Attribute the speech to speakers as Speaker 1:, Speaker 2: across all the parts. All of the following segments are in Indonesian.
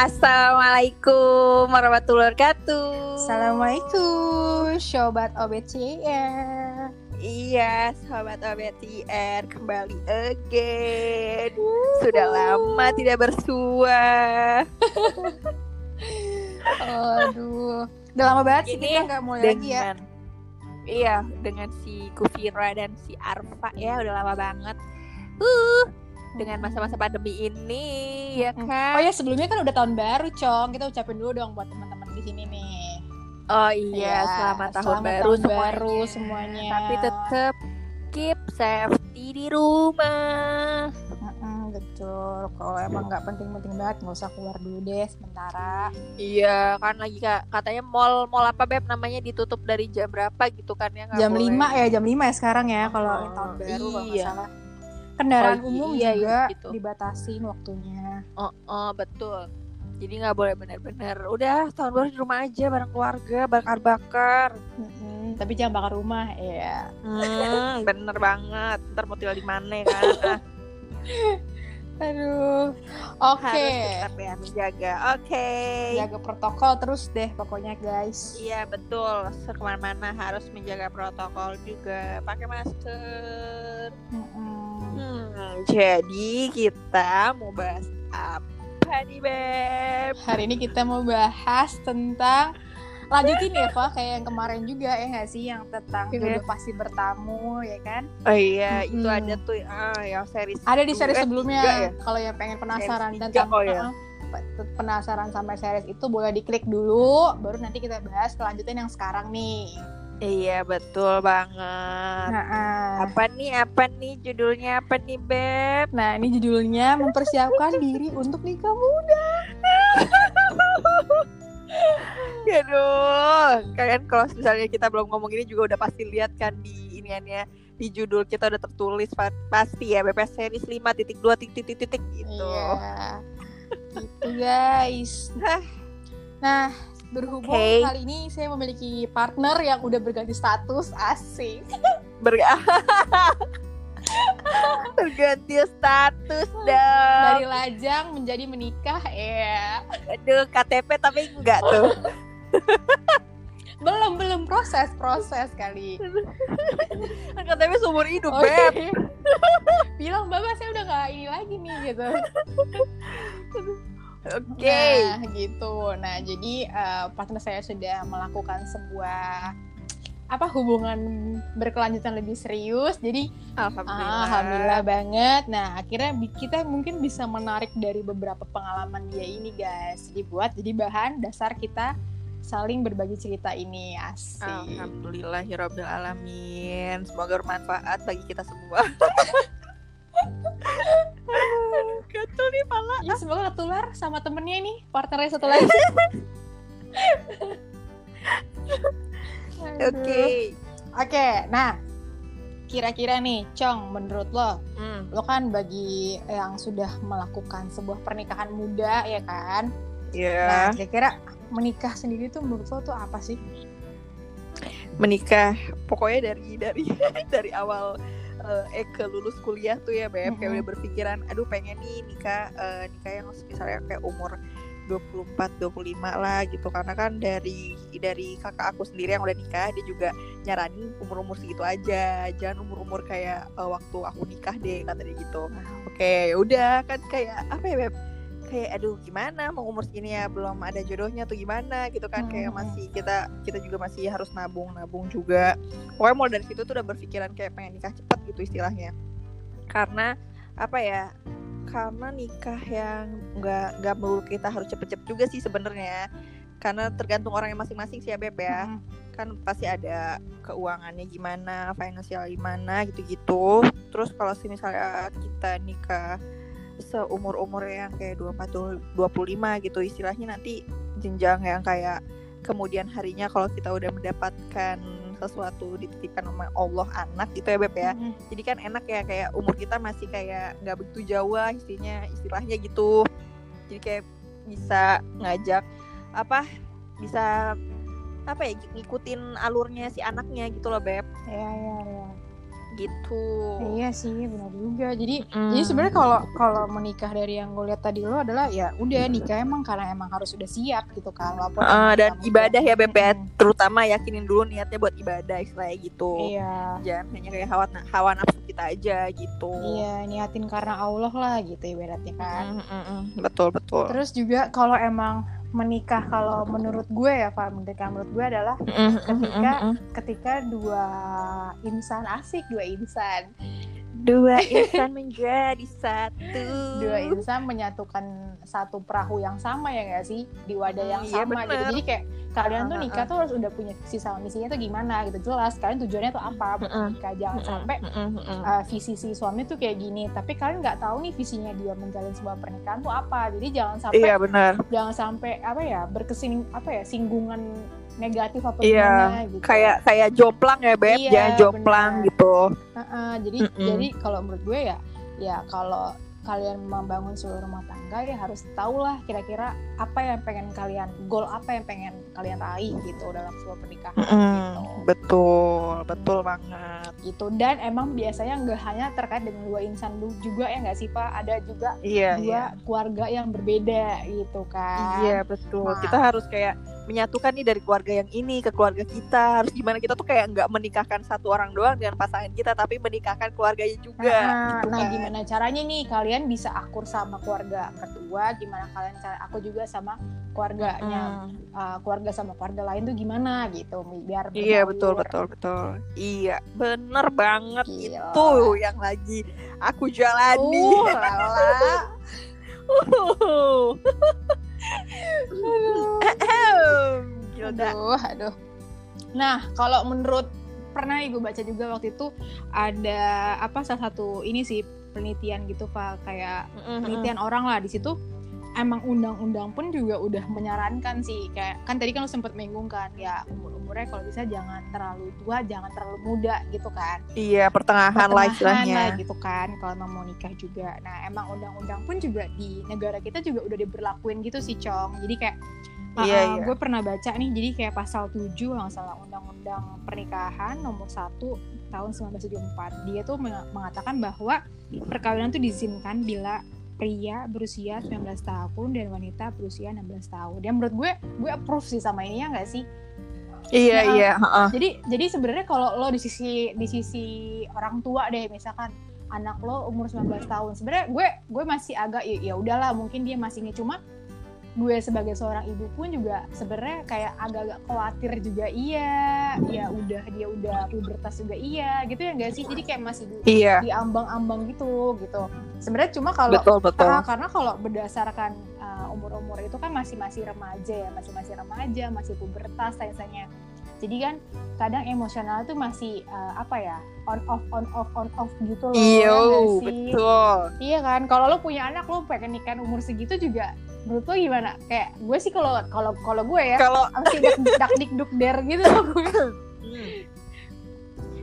Speaker 1: Assalamualaikum warahmatullahi wabarakatuh.
Speaker 2: Assalamualaikum, sobat OBCR.
Speaker 1: Iya, sahabat OBTR kembali again. Sudah lama tidak bersua.
Speaker 2: Aduh, udah lama banget sih kita nggak mulai lagi ya.
Speaker 1: Dengan Iya, dengan si Kufira dan si Arfa ya udah lama banget. Uh, dengan masa-masa pandemi ini ya
Speaker 2: Hmm.
Speaker 1: kan.
Speaker 2: Oh ya sebelumnya kan udah tahun baru, Cong. Kita ucapin dulu dong buat teman-teman di sini nih.
Speaker 1: Oh iya,
Speaker 2: Ya,
Speaker 1: selamat tahun
Speaker 2: selamat
Speaker 1: baru
Speaker 2: tahun
Speaker 1: semuanya.
Speaker 2: baru semuanya.
Speaker 1: Tapi tetap keep safety di rumah.
Speaker 2: Betul. Kalau emang nggak penting-penting banget, nggak usah keluar dulu deh sementara.
Speaker 1: Iya, kan lagi kak katanya mall mall apa beb namanya ditutup dari jam berapa gitu kan ya?
Speaker 2: Jam
Speaker 1: boleh.
Speaker 2: 5 ya, jam 5 ya sekarang ya kalau
Speaker 1: Oh,
Speaker 2: tahun baru kalau
Speaker 1: iya.
Speaker 2: salah. Kendaraan
Speaker 1: Oh,
Speaker 2: umum
Speaker 1: iya, iya,
Speaker 2: juga
Speaker 1: gitu.
Speaker 2: dibatasin waktunya.
Speaker 1: Oh, oh, betul. Jadi nggak boleh bener-bener. Udah tahun baru di rumah aja bareng keluarga, bakar-bakar.
Speaker 2: Mm-mm, tapi jangan bakar rumah ya.
Speaker 1: Hmm, bener banget. Ntar mau tinggal di mana kan?
Speaker 2: Aduh. Oke.
Speaker 1: Harus tetap ya menjaga. Oke.
Speaker 2: Jaga protokol terus deh pokoknya guys.
Speaker 1: Iya betul. Ke mana-mana harus menjaga protokol juga. Pakai masker.
Speaker 2: Mm-mm.
Speaker 1: Hmm, jadi kita mau bahas apa nih Beb?
Speaker 2: Hari ini kita mau bahas tentang lanjutin ya Eva kayak yang kemarin juga ya nggak sih yang tentang
Speaker 1: Iya.
Speaker 2: jodoh pasti bertamu ya kan?
Speaker 1: Oh iya, itu
Speaker 2: Mm-mm.
Speaker 1: ada tuh ah, yang series
Speaker 2: Ada di
Speaker 1: eh,
Speaker 2: sebelumnya
Speaker 1: ya?
Speaker 2: kalau yang pengen penasaran tentang
Speaker 1: tiga, oh ya.
Speaker 2: uh-uh, pe- penasaran sampai series itu boleh diklik dulu baru nanti kita bahas kelanjutan yang sekarang nih.
Speaker 1: Iya betul banget.
Speaker 2: Nah,
Speaker 1: Apa nih? Apa nih judulnya? Apa nih Beb?
Speaker 2: nah ini judulnya mempersiapkan diri untuk nikah muda.
Speaker 1: Aduh, kalian kalau misalnya kita belum ngomong ini juga udah pasti lihat kan di iniannya di judul kita udah tertulis pa- pasti ya BP series 5 titik dua titik titik titik gitu.
Speaker 2: Iya. gitu guys. Nah, berhubung
Speaker 1: Oke.
Speaker 2: kali ini saya memiliki partner yang udah berganti status asing.
Speaker 1: Ber- Berganti status dong.
Speaker 2: Dari lajang menjadi menikah ya.
Speaker 1: Aduh, KTP tapi enggak tuh.
Speaker 2: Belum belum proses proses kali.
Speaker 1: KTP seumur hidup,
Speaker 2: Oh,
Speaker 1: Beb.
Speaker 2: iya. Bilang bapak saya udah nggak ini lagi nih gitu.
Speaker 1: Oke.
Speaker 2: Nah gitu. Nah jadi eh, partner saya sudah melakukan sebuah apa hubungan berkelanjutan lebih serius. Jadi
Speaker 1: Alhamdulillah.
Speaker 2: Ah, Alhamdulillah banget. Nah, akhirnya kita mungkin bisa menarik dari beberapa pengalaman dia ini, guys. Dibuat jadi bahan dasar kita saling berbagi cerita ini. Asik.
Speaker 1: Alhamdulillahirabbil alamin. Semoga bermanfaat bagi kita semua. Gatel nih pala.
Speaker 2: Ya, semoga ketular sama temennya nih, partnernya satu lagi.
Speaker 1: Oke.
Speaker 2: Oke, nah kira-kira nih, Cong, menurut lo,
Speaker 1: Hmm,
Speaker 2: lo kan bagi yang sudah melakukan sebuah pernikahan muda, ya kan?
Speaker 1: ya.
Speaker 2: Nah, kira-kira menikah sendiri tuh menurut lo tuh apa sih?
Speaker 1: Menikah pokoknya dari dari dari awal eh, Eke lulus kuliah tuh ya Beb. Kayak
Speaker 2: Mm-mm.
Speaker 1: udah berpikiran aduh pengen nih nikah eh, nikah yang misalnya kayak umur 24 25 lah gitu. Karena kan dari dari kakak aku sendiri yang udah nikah dia juga nyaranin umur-umur segitu aja. Jangan umur-umur kayak eh, waktu aku nikah deh kata dia gitu. Oke udah kan kayak apa ya beb kayak aduh gimana mau umur segini ya belum ada jodohnya tuh gimana gitu kan kayak
Speaker 2: Hmm.
Speaker 1: masih kita kita juga masih harus nabung nabung juga pokoknya mulai dari situ tuh udah berpikiran kayak pengen nikah cepet gitu istilahnya karena apa ya karena nikah yang nggak nggak melulu kita harus cepet-cepet juga sih sebenarnya karena tergantung orangnya masing-masing sih ya beb ya
Speaker 2: Mm-mm.
Speaker 1: kan pasti ada keuangannya gimana, finansial gimana gitu-gitu. Terus kalau misalnya kita nikah seumur-umur yang kayak 24 25 gitu istilahnya nanti jenjang yang kayak kemudian harinya kalau kita udah mendapatkan sesuatu dititipkan sama Allah anak gitu ya Beb ya.
Speaker 2: Mm-mm.
Speaker 1: Jadi kan enak ya kayak umur kita masih kayak nggak begitu jauh lah istilahnya istilahnya gitu. Jadi kayak bisa ngajak apa bisa apa ya ngikutin alurnya si anaknya gitu loh beb
Speaker 2: Ya, ya, ya.
Speaker 1: Gitu
Speaker 2: Iya sih, benar juga. Jadi
Speaker 1: Mm.
Speaker 2: jadi sebenarnya kalau kalau menikah dari yang gue lihat tadi lo adalah ya udah nikah emang karena emang harus sudah siap gitu kan. Walaupun emang
Speaker 1: dan ibadah ya Beb ya.
Speaker 2: Mm-mm.
Speaker 1: terutama yakinin dulu niatnya buat ibadah istilahnya gitu
Speaker 2: Iya.
Speaker 1: jangan hanya kayak hawa hawa nafsu kita aja gitu
Speaker 2: Iya, niatin karena Allah lah gitu ibaratnya kan.
Speaker 1: Mm, mm, mm. betul betul
Speaker 2: Terus juga kalau emang menikah kalau menurut gue ya Pak, menikah menurut gue adalah ketika ketika dua insan asik, dua insan,
Speaker 1: dua insan menjadi satu
Speaker 2: dua insan menyatukan satu perahu yang sama ya nggak sih di wadah yang
Speaker 1: Iya,
Speaker 2: sama gitu.
Speaker 1: bener.
Speaker 2: Jadi kayak kalian tuh
Speaker 1: Uh, uh,
Speaker 2: nikah
Speaker 1: uh.
Speaker 2: tuh harus udah punya visi sama misinya tuh gimana gitu jelas. Kalian tujuannya tuh apa buat nikah? Jangan sampai uh, visi si suami tuh kayak gini, tapi kalian nggak tahu nih visinya dia menjalin sebuah pernikahan tuh apa. Jadi jangan sampai
Speaker 1: iya benar
Speaker 2: jangan sampai apa ya berkesin apa ya singgungan negatif apa
Speaker 1: Iya,
Speaker 2: gimana gitu.
Speaker 1: kayak kayak jomplang ya beb
Speaker 2: Iya,
Speaker 1: jangan jomplang
Speaker 2: benar.
Speaker 1: gitu
Speaker 2: Heeh, jadi
Speaker 1: Mm-mm.
Speaker 2: jadi kalau menurut gue ya ya kalau kalian membangun sebuah rumah tangga ya harus tahu lah kira-kira apa yang pengen kalian goal apa yang pengen kalian raih gitu dalam sebuah pernikahan gitu.
Speaker 1: betul betul banget
Speaker 2: gitu dan emang biasanya nggak hanya terkait dengan dua insan juga ya nggak sih pak ada juga
Speaker 1: iya
Speaker 2: dua
Speaker 1: iya
Speaker 2: keluarga yang berbeda gitu kan
Speaker 1: Iya betul.
Speaker 2: Nah.
Speaker 1: Kita harus kayak menyatukan nih dari keluarga yang ini ke keluarga kita. Harus gimana kita tuh kayak nggak menikahkan satu orang doang dengan pasangan kita, tapi menikahkan keluarganya juga.
Speaker 2: Nah,
Speaker 1: gitu
Speaker 2: nah
Speaker 1: kan.
Speaker 2: gimana caranya nih kalian bisa akur sama keluarga kedua gimana kalian cara aku juga sama keluarganya
Speaker 1: Mm.
Speaker 2: uh, keluarga sama keluarga lain tuh gimana gitu biar
Speaker 1: Iya
Speaker 2: berbaur.
Speaker 1: betul betul betul. Iya bener banget
Speaker 2: Gila.
Speaker 1: itu yang lagi aku jalani.
Speaker 2: Uh, aduh. Aduh nah kalau menurut pernah gue baca juga waktu itu ada apa salah satu ini sih penelitian gitu pak kayak penelitian orang lah di situ emang undang-undang pun juga udah menyarankan sih kayak kan tadi kan lu sempet minggung kan ya umur umurnya kalau bisa jangan terlalu tua jangan terlalu muda gitu kan
Speaker 1: Iya pertengahan, lah
Speaker 2: pertengahan
Speaker 1: istilahnya.
Speaker 2: lah gitu kan kalau emang mau nikah juga nah emang undang-undang pun juga di negara kita juga udah diberlakuin gitu sih cong jadi kayak
Speaker 1: Iya,
Speaker 2: uh,
Speaker 1: iya.
Speaker 2: gue pernah baca nih jadi kayak pasal 7 kalau nggak salah undang-undang pernikahan nomor 1 tahun 1974 dia tuh meng- mengatakan bahwa perkawinan tuh diizinkan bila pria berusia 19 tahun dan wanita berusia 16 tahun. Dan menurut gue, gue approve sih sama ini ya nggak sih?
Speaker 1: Iya
Speaker 2: Nah,
Speaker 1: iya. heeh.
Speaker 2: Jadi jadi sebenarnya kalau lo di sisi di sisi orang tua deh misalkan anak lo umur 19 tahun sebenarnya gue gue masih agak ya, ya udahlah mungkin dia masih nge cuma gue sebagai seorang ibu pun juga sebenarnya kayak agak-agak khawatir juga iya ya udah dia udah pubertas juga iya gitu ya enggak sih jadi kayak masih di,
Speaker 1: Iya.
Speaker 2: di ambang-ambang gitu gitu sebenarnya cuma kalau
Speaker 1: Betul betul.
Speaker 2: karena, karena kalau berdasarkan uh, umur-umur itu kan masih masih remaja ya masih masih remaja masih pubertas biasanya jadi kan kadang emosional tuh masih uh, apa ya on off on off on off gitu loh ya
Speaker 1: Iya betul.
Speaker 2: iya kan kalau lo punya anak lo pengen nikah umur segitu juga menurut lo gimana kayak gue sih kalau kalau kalau gue ya
Speaker 1: Kalau
Speaker 2: masih dak dik duk der gitu loh gue.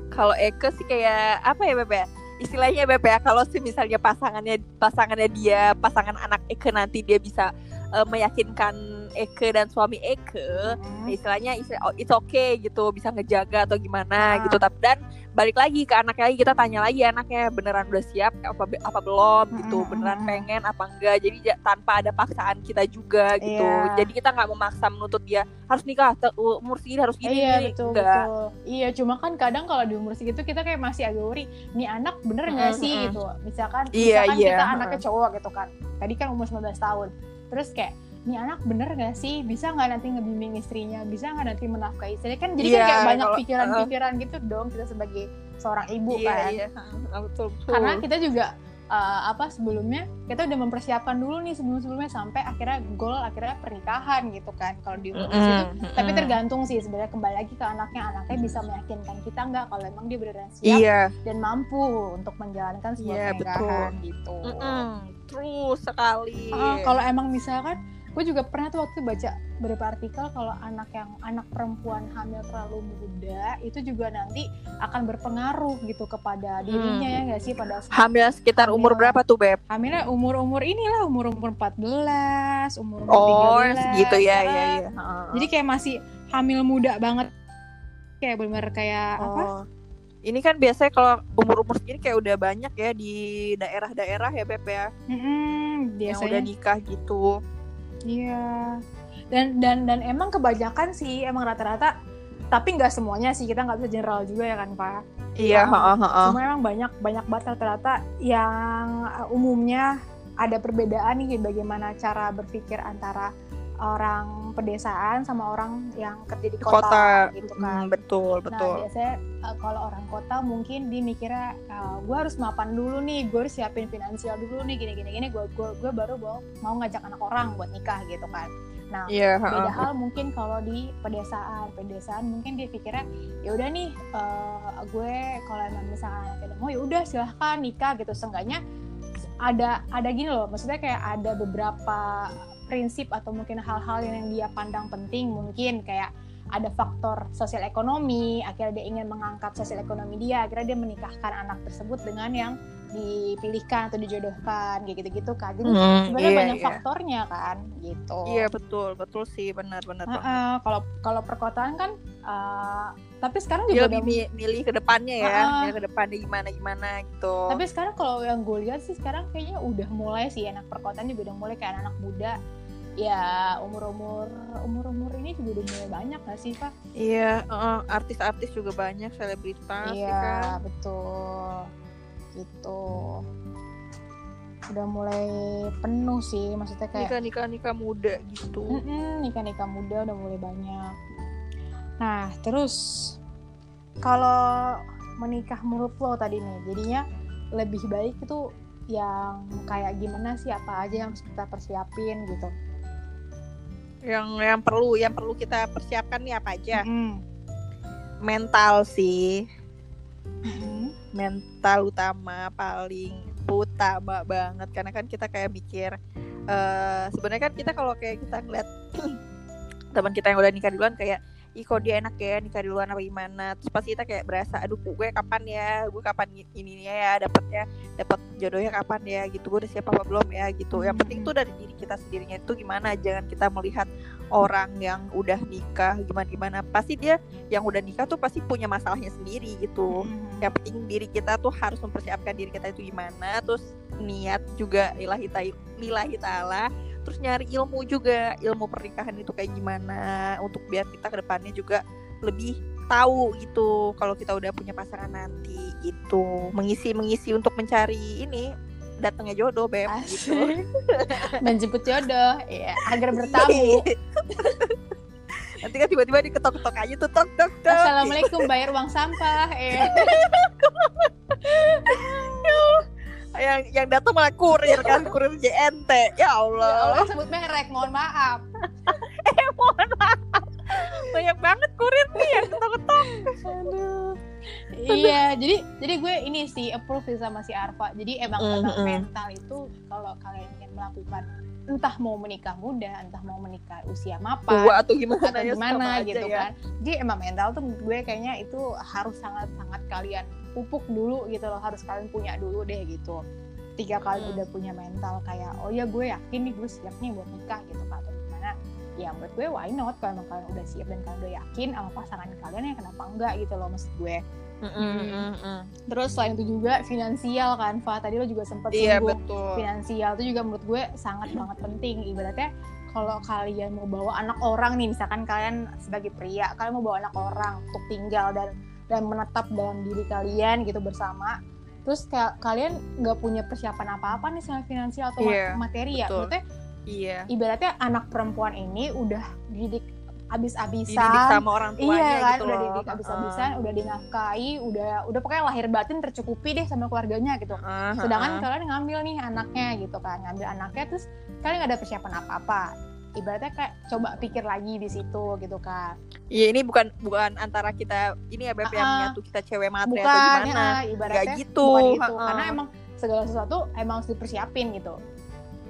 Speaker 1: Kalau Eke sih kayak apa ya Bebe? Istilahnya Bebe ya kalau sih misalnya pasangannya pasangannya dia pasangan anak Eke nanti dia bisa eh, meyakinkan Eke dan suami Eke.
Speaker 2: Hmm.
Speaker 1: istilahnya istilah, oh, it's okay gitu bisa ngejaga atau gimana
Speaker 2: Ah.
Speaker 1: gitu. Tapi dan balik lagi ke anaknya lagi kita tanya lagi anaknya beneran udah siap apa apa belum? Gitu. Beneran pengen apa enggak? Jadi ja- tanpa ada paksaan kita juga gitu.
Speaker 2: Iya.
Speaker 1: jadi kita nggak memaksa menuntut dia harus nikah umur segini harus gini.
Speaker 2: Iya betul
Speaker 1: enggak
Speaker 2: betul. Iya cuma kan kadang kalau di umur segitu kita kayak masih agak worry nih anak bener nggak
Speaker 1: Mm-mm,
Speaker 2: sih? Gitu. Misalkan
Speaker 1: Iya,
Speaker 2: misalkan
Speaker 1: iya,
Speaker 2: kita anaknya cowok gitu kan. Tadi kan umur 19 tahun terus kayak nih anak bener nggak sih? Bisa nggak nanti ngebimbing istrinya? Bisa nggak nanti menafkahi istrinya? Kan jadi kan
Speaker 1: Iya,
Speaker 2: kayak banyak pikiran-pikiran gitu dong kita sebagai seorang ibu
Speaker 1: iya
Speaker 2: kan.
Speaker 1: iya. Heeh, betul betul.
Speaker 2: Karena kita juga uh, apa sebelumnya kita udah mempersiapkan dulu nih sebelum sebelumnya sampai akhirnya goal akhirnya pernikahan gitu kan kalau di umur
Speaker 1: Mm-mm,
Speaker 2: situ. Tapi
Speaker 1: mm-mm.
Speaker 2: tergantung sih sebenarnya kembali lagi ke anaknya anaknya bisa meyakinkan kita nggak kalau emang dia beneran siap
Speaker 1: iya.
Speaker 2: dan mampu untuk menjalankan sebuah
Speaker 1: Iya,
Speaker 2: pernikahan gitu.
Speaker 1: Mm-mm, terus sekali.
Speaker 2: Ah, kalau emang misalkan gue juga pernah tuh waktu baca beberapa artikel kalau anak yang anak perempuan hamil terlalu muda itu juga nanti akan berpengaruh gitu kepada dirinya ya nggak sih pada
Speaker 1: hamil sekitar umur
Speaker 2: Hamil.
Speaker 1: berapa tuh beb
Speaker 2: hamilnya umur-umur inilah umur-umur 14, umur-umur
Speaker 1: oh
Speaker 2: 13.
Speaker 1: segitu ya ya ya Heeh.
Speaker 2: Jadi kayak masih hamil muda banget. Kayak bener kayak apa?
Speaker 1: Oh. ini kan biasanya kalau umur-umur segini kayak udah banyak ya di daerah-daerah ya Beb ya. Yang
Speaker 2: biasanya
Speaker 1: udah nikah gitu.
Speaker 2: Iya. Dan dan dan emang kebanyakan sih emang rata-rata tapi nggak semuanya sih kita nggak bisa general juga ya kan Pak.
Speaker 1: Iya, heeh.
Speaker 2: Cuma emang banyak banyak banget rata-rata yang uh, umumnya ada perbedaan nih bagaimana cara berpikir antara orang pedesaan sama orang yang kerja di kota,
Speaker 1: Kota.
Speaker 2: gitu
Speaker 1: Hmm,
Speaker 2: kan.
Speaker 1: betul,
Speaker 2: Nah
Speaker 1: betul.
Speaker 2: biasanya uh, kalau orang kota mungkin dia mikirnya gue harus mapan dulu nih, gue harus siapin finansial dulu nih gini-gini gini. Gue gue baru mau ngajak anak orang buat nikah gitu kan. Nah
Speaker 1: Iya,
Speaker 2: beda hal mungkin kalau di pedesaan pedesaan mungkin dia pikirnya ya udah nih eh, gue kalau emang misalnya anaknya mau ya udah silahkan nikah gitu seenggaknya ada ada gini loh maksudnya kayak ada beberapa prinsip atau mungkin hal-hal yang dia pandang penting mungkin kayak ada faktor sosial ekonomi akhirnya dia ingin mengangkat sosial ekonomi dia akhirnya dia menikahkan anak tersebut dengan yang dipilihkan atau dijodohkan kayak gitu-gitu kan jadi
Speaker 1: Hmm,
Speaker 2: sebenarnya
Speaker 1: iya,
Speaker 2: banyak
Speaker 1: iya.
Speaker 2: faktornya kan gitu
Speaker 1: Iya, betul, betul sih, benar-benar. banget.
Speaker 2: Heeh, kalau kalau perkotaan kan eh, tapi sekarang juga
Speaker 1: Dia lebih mi- milih ke depannya ya,
Speaker 2: Heeh.
Speaker 1: milih ke depannya gimana gimana gitu.
Speaker 2: tapi sekarang kalau yang gue lihat sih sekarang kayaknya udah mulai sih anak perkotaan juga udah mulai kayak anak muda ya umur umur umur umur ini juga udah mulai banyak gak sih pak?
Speaker 1: Iya, heeh, artis-artis juga banyak, selebritas ya kan.
Speaker 2: iya betul. Gitu. Udah mulai penuh sih maksudnya kayak
Speaker 1: Nikah nikah nikah muda gitu.
Speaker 2: nikah nikah muda udah mulai banyak. Nah terus kalau menikah menurut lo tadi nih jadinya lebih baik itu yang kayak gimana sih? Apa aja yang harus kita persiapin gitu
Speaker 1: Yang yang perlu yang perlu kita persiapkan nih apa aja?
Speaker 2: Mm.
Speaker 1: Mental sih,
Speaker 2: Mm.
Speaker 1: mental utama paling utama banget karena kan kita kayak mikir eh sebenarnya kan kita kalau kayak kita ngeliat teman kita yang udah nikah duluan kayak ih kok dia enak ya nikah duluan apa gimana? Terus pasti kita kayak berasa aduh gue kapan ya? Gue kapan ininya ya dapatnya dapat jodohnya kapan ya? Gitu gue udah siap apa belum ya? Gitu. Yang penting tuh dari diri kita sendirinya itu gimana? Jangan kita melihat orang yang udah nikah gimana gimana pasti dia yang udah nikah tuh pasti punya masalahnya sendiri gitu.
Speaker 2: Mm.
Speaker 1: yang penting diri kita tuh harus mempersiapkan diri kita itu gimana. Terus niat juga ilahi ta- lillahi ta'ala terus nyari ilmu juga ilmu pernikahan itu kayak gimana untuk biar kita ke depannya juga lebih tahu gitu kalau kita udah punya pasangan nanti gitu. Mengisi mengisi untuk mencari ini datangnya jodoh beb gitu.
Speaker 2: Menjemput jodoh ya agar bertamu.
Speaker 1: Nanti kan tiba-tiba diketok-ketok aja tuh tok tok tok.
Speaker 2: Assalamualaikum bayar uang sampah ya
Speaker 1: yang yang datang malah kurir kan kurir JNT ya
Speaker 2: Ya
Speaker 1: Allah
Speaker 2: Allah sebut merek mohon maaf
Speaker 1: eh mohon maaf banyak banget kurir nih yang ketok-ketok
Speaker 2: Aduh. Iya, jadi jadi gue ini sih approve sih sama si Arfa. Jadi emang
Speaker 1: Mhm.
Speaker 2: tentang mental itu kalau kalian ingin melakukan entah mau menikah muda, entah mau menikah usia mapan
Speaker 1: tua atau gimana
Speaker 2: atau
Speaker 1: ya
Speaker 2: gimana
Speaker 1: aja
Speaker 2: gitu
Speaker 1: ya.
Speaker 2: kan. Jadi emang mental tuh gue kayaknya itu harus sangat-sangat kalian pupuk dulu gitu loh, harus kalian punya dulu deh gitu. Tiga kali
Speaker 1: Hmm.
Speaker 2: udah punya mental kayak oh ya gue yakin nih gue siap nih buat nikah gitu kan atau gimana. Ya menurut gue why not kalau emang kalian udah siap dan kalian udah yakin sama pasangan kalian ya kenapa enggak gitu loh maksud gue.
Speaker 1: Mm, mm, mm, mm.
Speaker 2: Terus selain itu juga finansial kan, Fa. Tadi lo juga sempat
Speaker 1: Iya
Speaker 2: singgung
Speaker 1: betul.
Speaker 2: finansial itu juga menurut gue sangat banget penting. Ibaratnya kalau kalian mau bawa anak orang nih, misalkan kalian sebagai pria, kalian mau bawa anak orang untuk tinggal dan dan menetap dalam diri kalian gitu bersama. Terus kayak kalian nggak punya persiapan apa-apa nih soal finansial atau ma- materi ya.
Speaker 1: betul.
Speaker 2: Maksudnya
Speaker 1: Iya.
Speaker 2: ibaratnya anak perempuan ini udah didik
Speaker 1: Dididik
Speaker 2: abis-abisan
Speaker 1: sama orang tuanya
Speaker 2: iya kan
Speaker 1: gitu
Speaker 2: udah
Speaker 1: loh.
Speaker 2: didik abis-abisan udah dinafkahi udah udah pokoknya lahir batin tercukupi deh sama keluarganya gitu
Speaker 1: ah,
Speaker 2: sedangkan kalian ngambil nih anaknya gitu kan ngambil anaknya terus kalian nggak ada persiapan apa-apa ibaratnya kayak coba pikir lagi di situ gitu kan
Speaker 1: Iya ini bukan bukan antara kita ini ya Beb yang
Speaker 2: ah.
Speaker 1: menyatu kita cewek matre atau
Speaker 2: bukan
Speaker 1: gimana.
Speaker 2: ya, ibaratnya
Speaker 1: Nggak gitu.
Speaker 2: bukan gitu
Speaker 1: Ha-ha.
Speaker 2: karena emang segala sesuatu emang harus dipersiapin gitu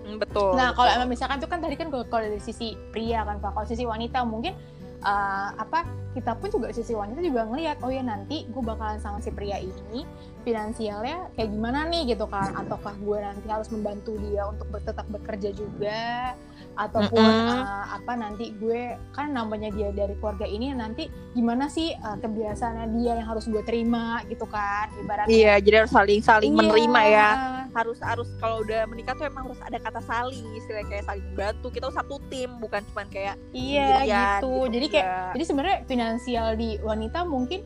Speaker 1: Hmm, betul.
Speaker 2: nah kalau emang misalkan itu kan tadi kan kalau dari sisi pria kan kalau sisi wanita mungkin uh, apa kita pun juga sisi wanita juga ngelihat oh ya nanti gue bakalan sama si pria ini finansialnya kayak gimana nih gitu kan ataukah gue nanti harus membantu dia untuk tetap bekerja juga ataupun mm -hmm. uh, apa nanti gue kan namanya dia dari keluarga ini nanti gimana sih uh, kebiasaannya dia yang harus gue terima gitu kan ibaratnya
Speaker 1: iya jadi harus saling saling iya. menerima ya harus harus kalau udah menikah tuh emang harus ada kata saling istilah kayak saling membantu kita satu tim bukan cuma kayak
Speaker 2: iya gitu. gitu jadi kayak jadi sebenarnya finansial di wanita mungkin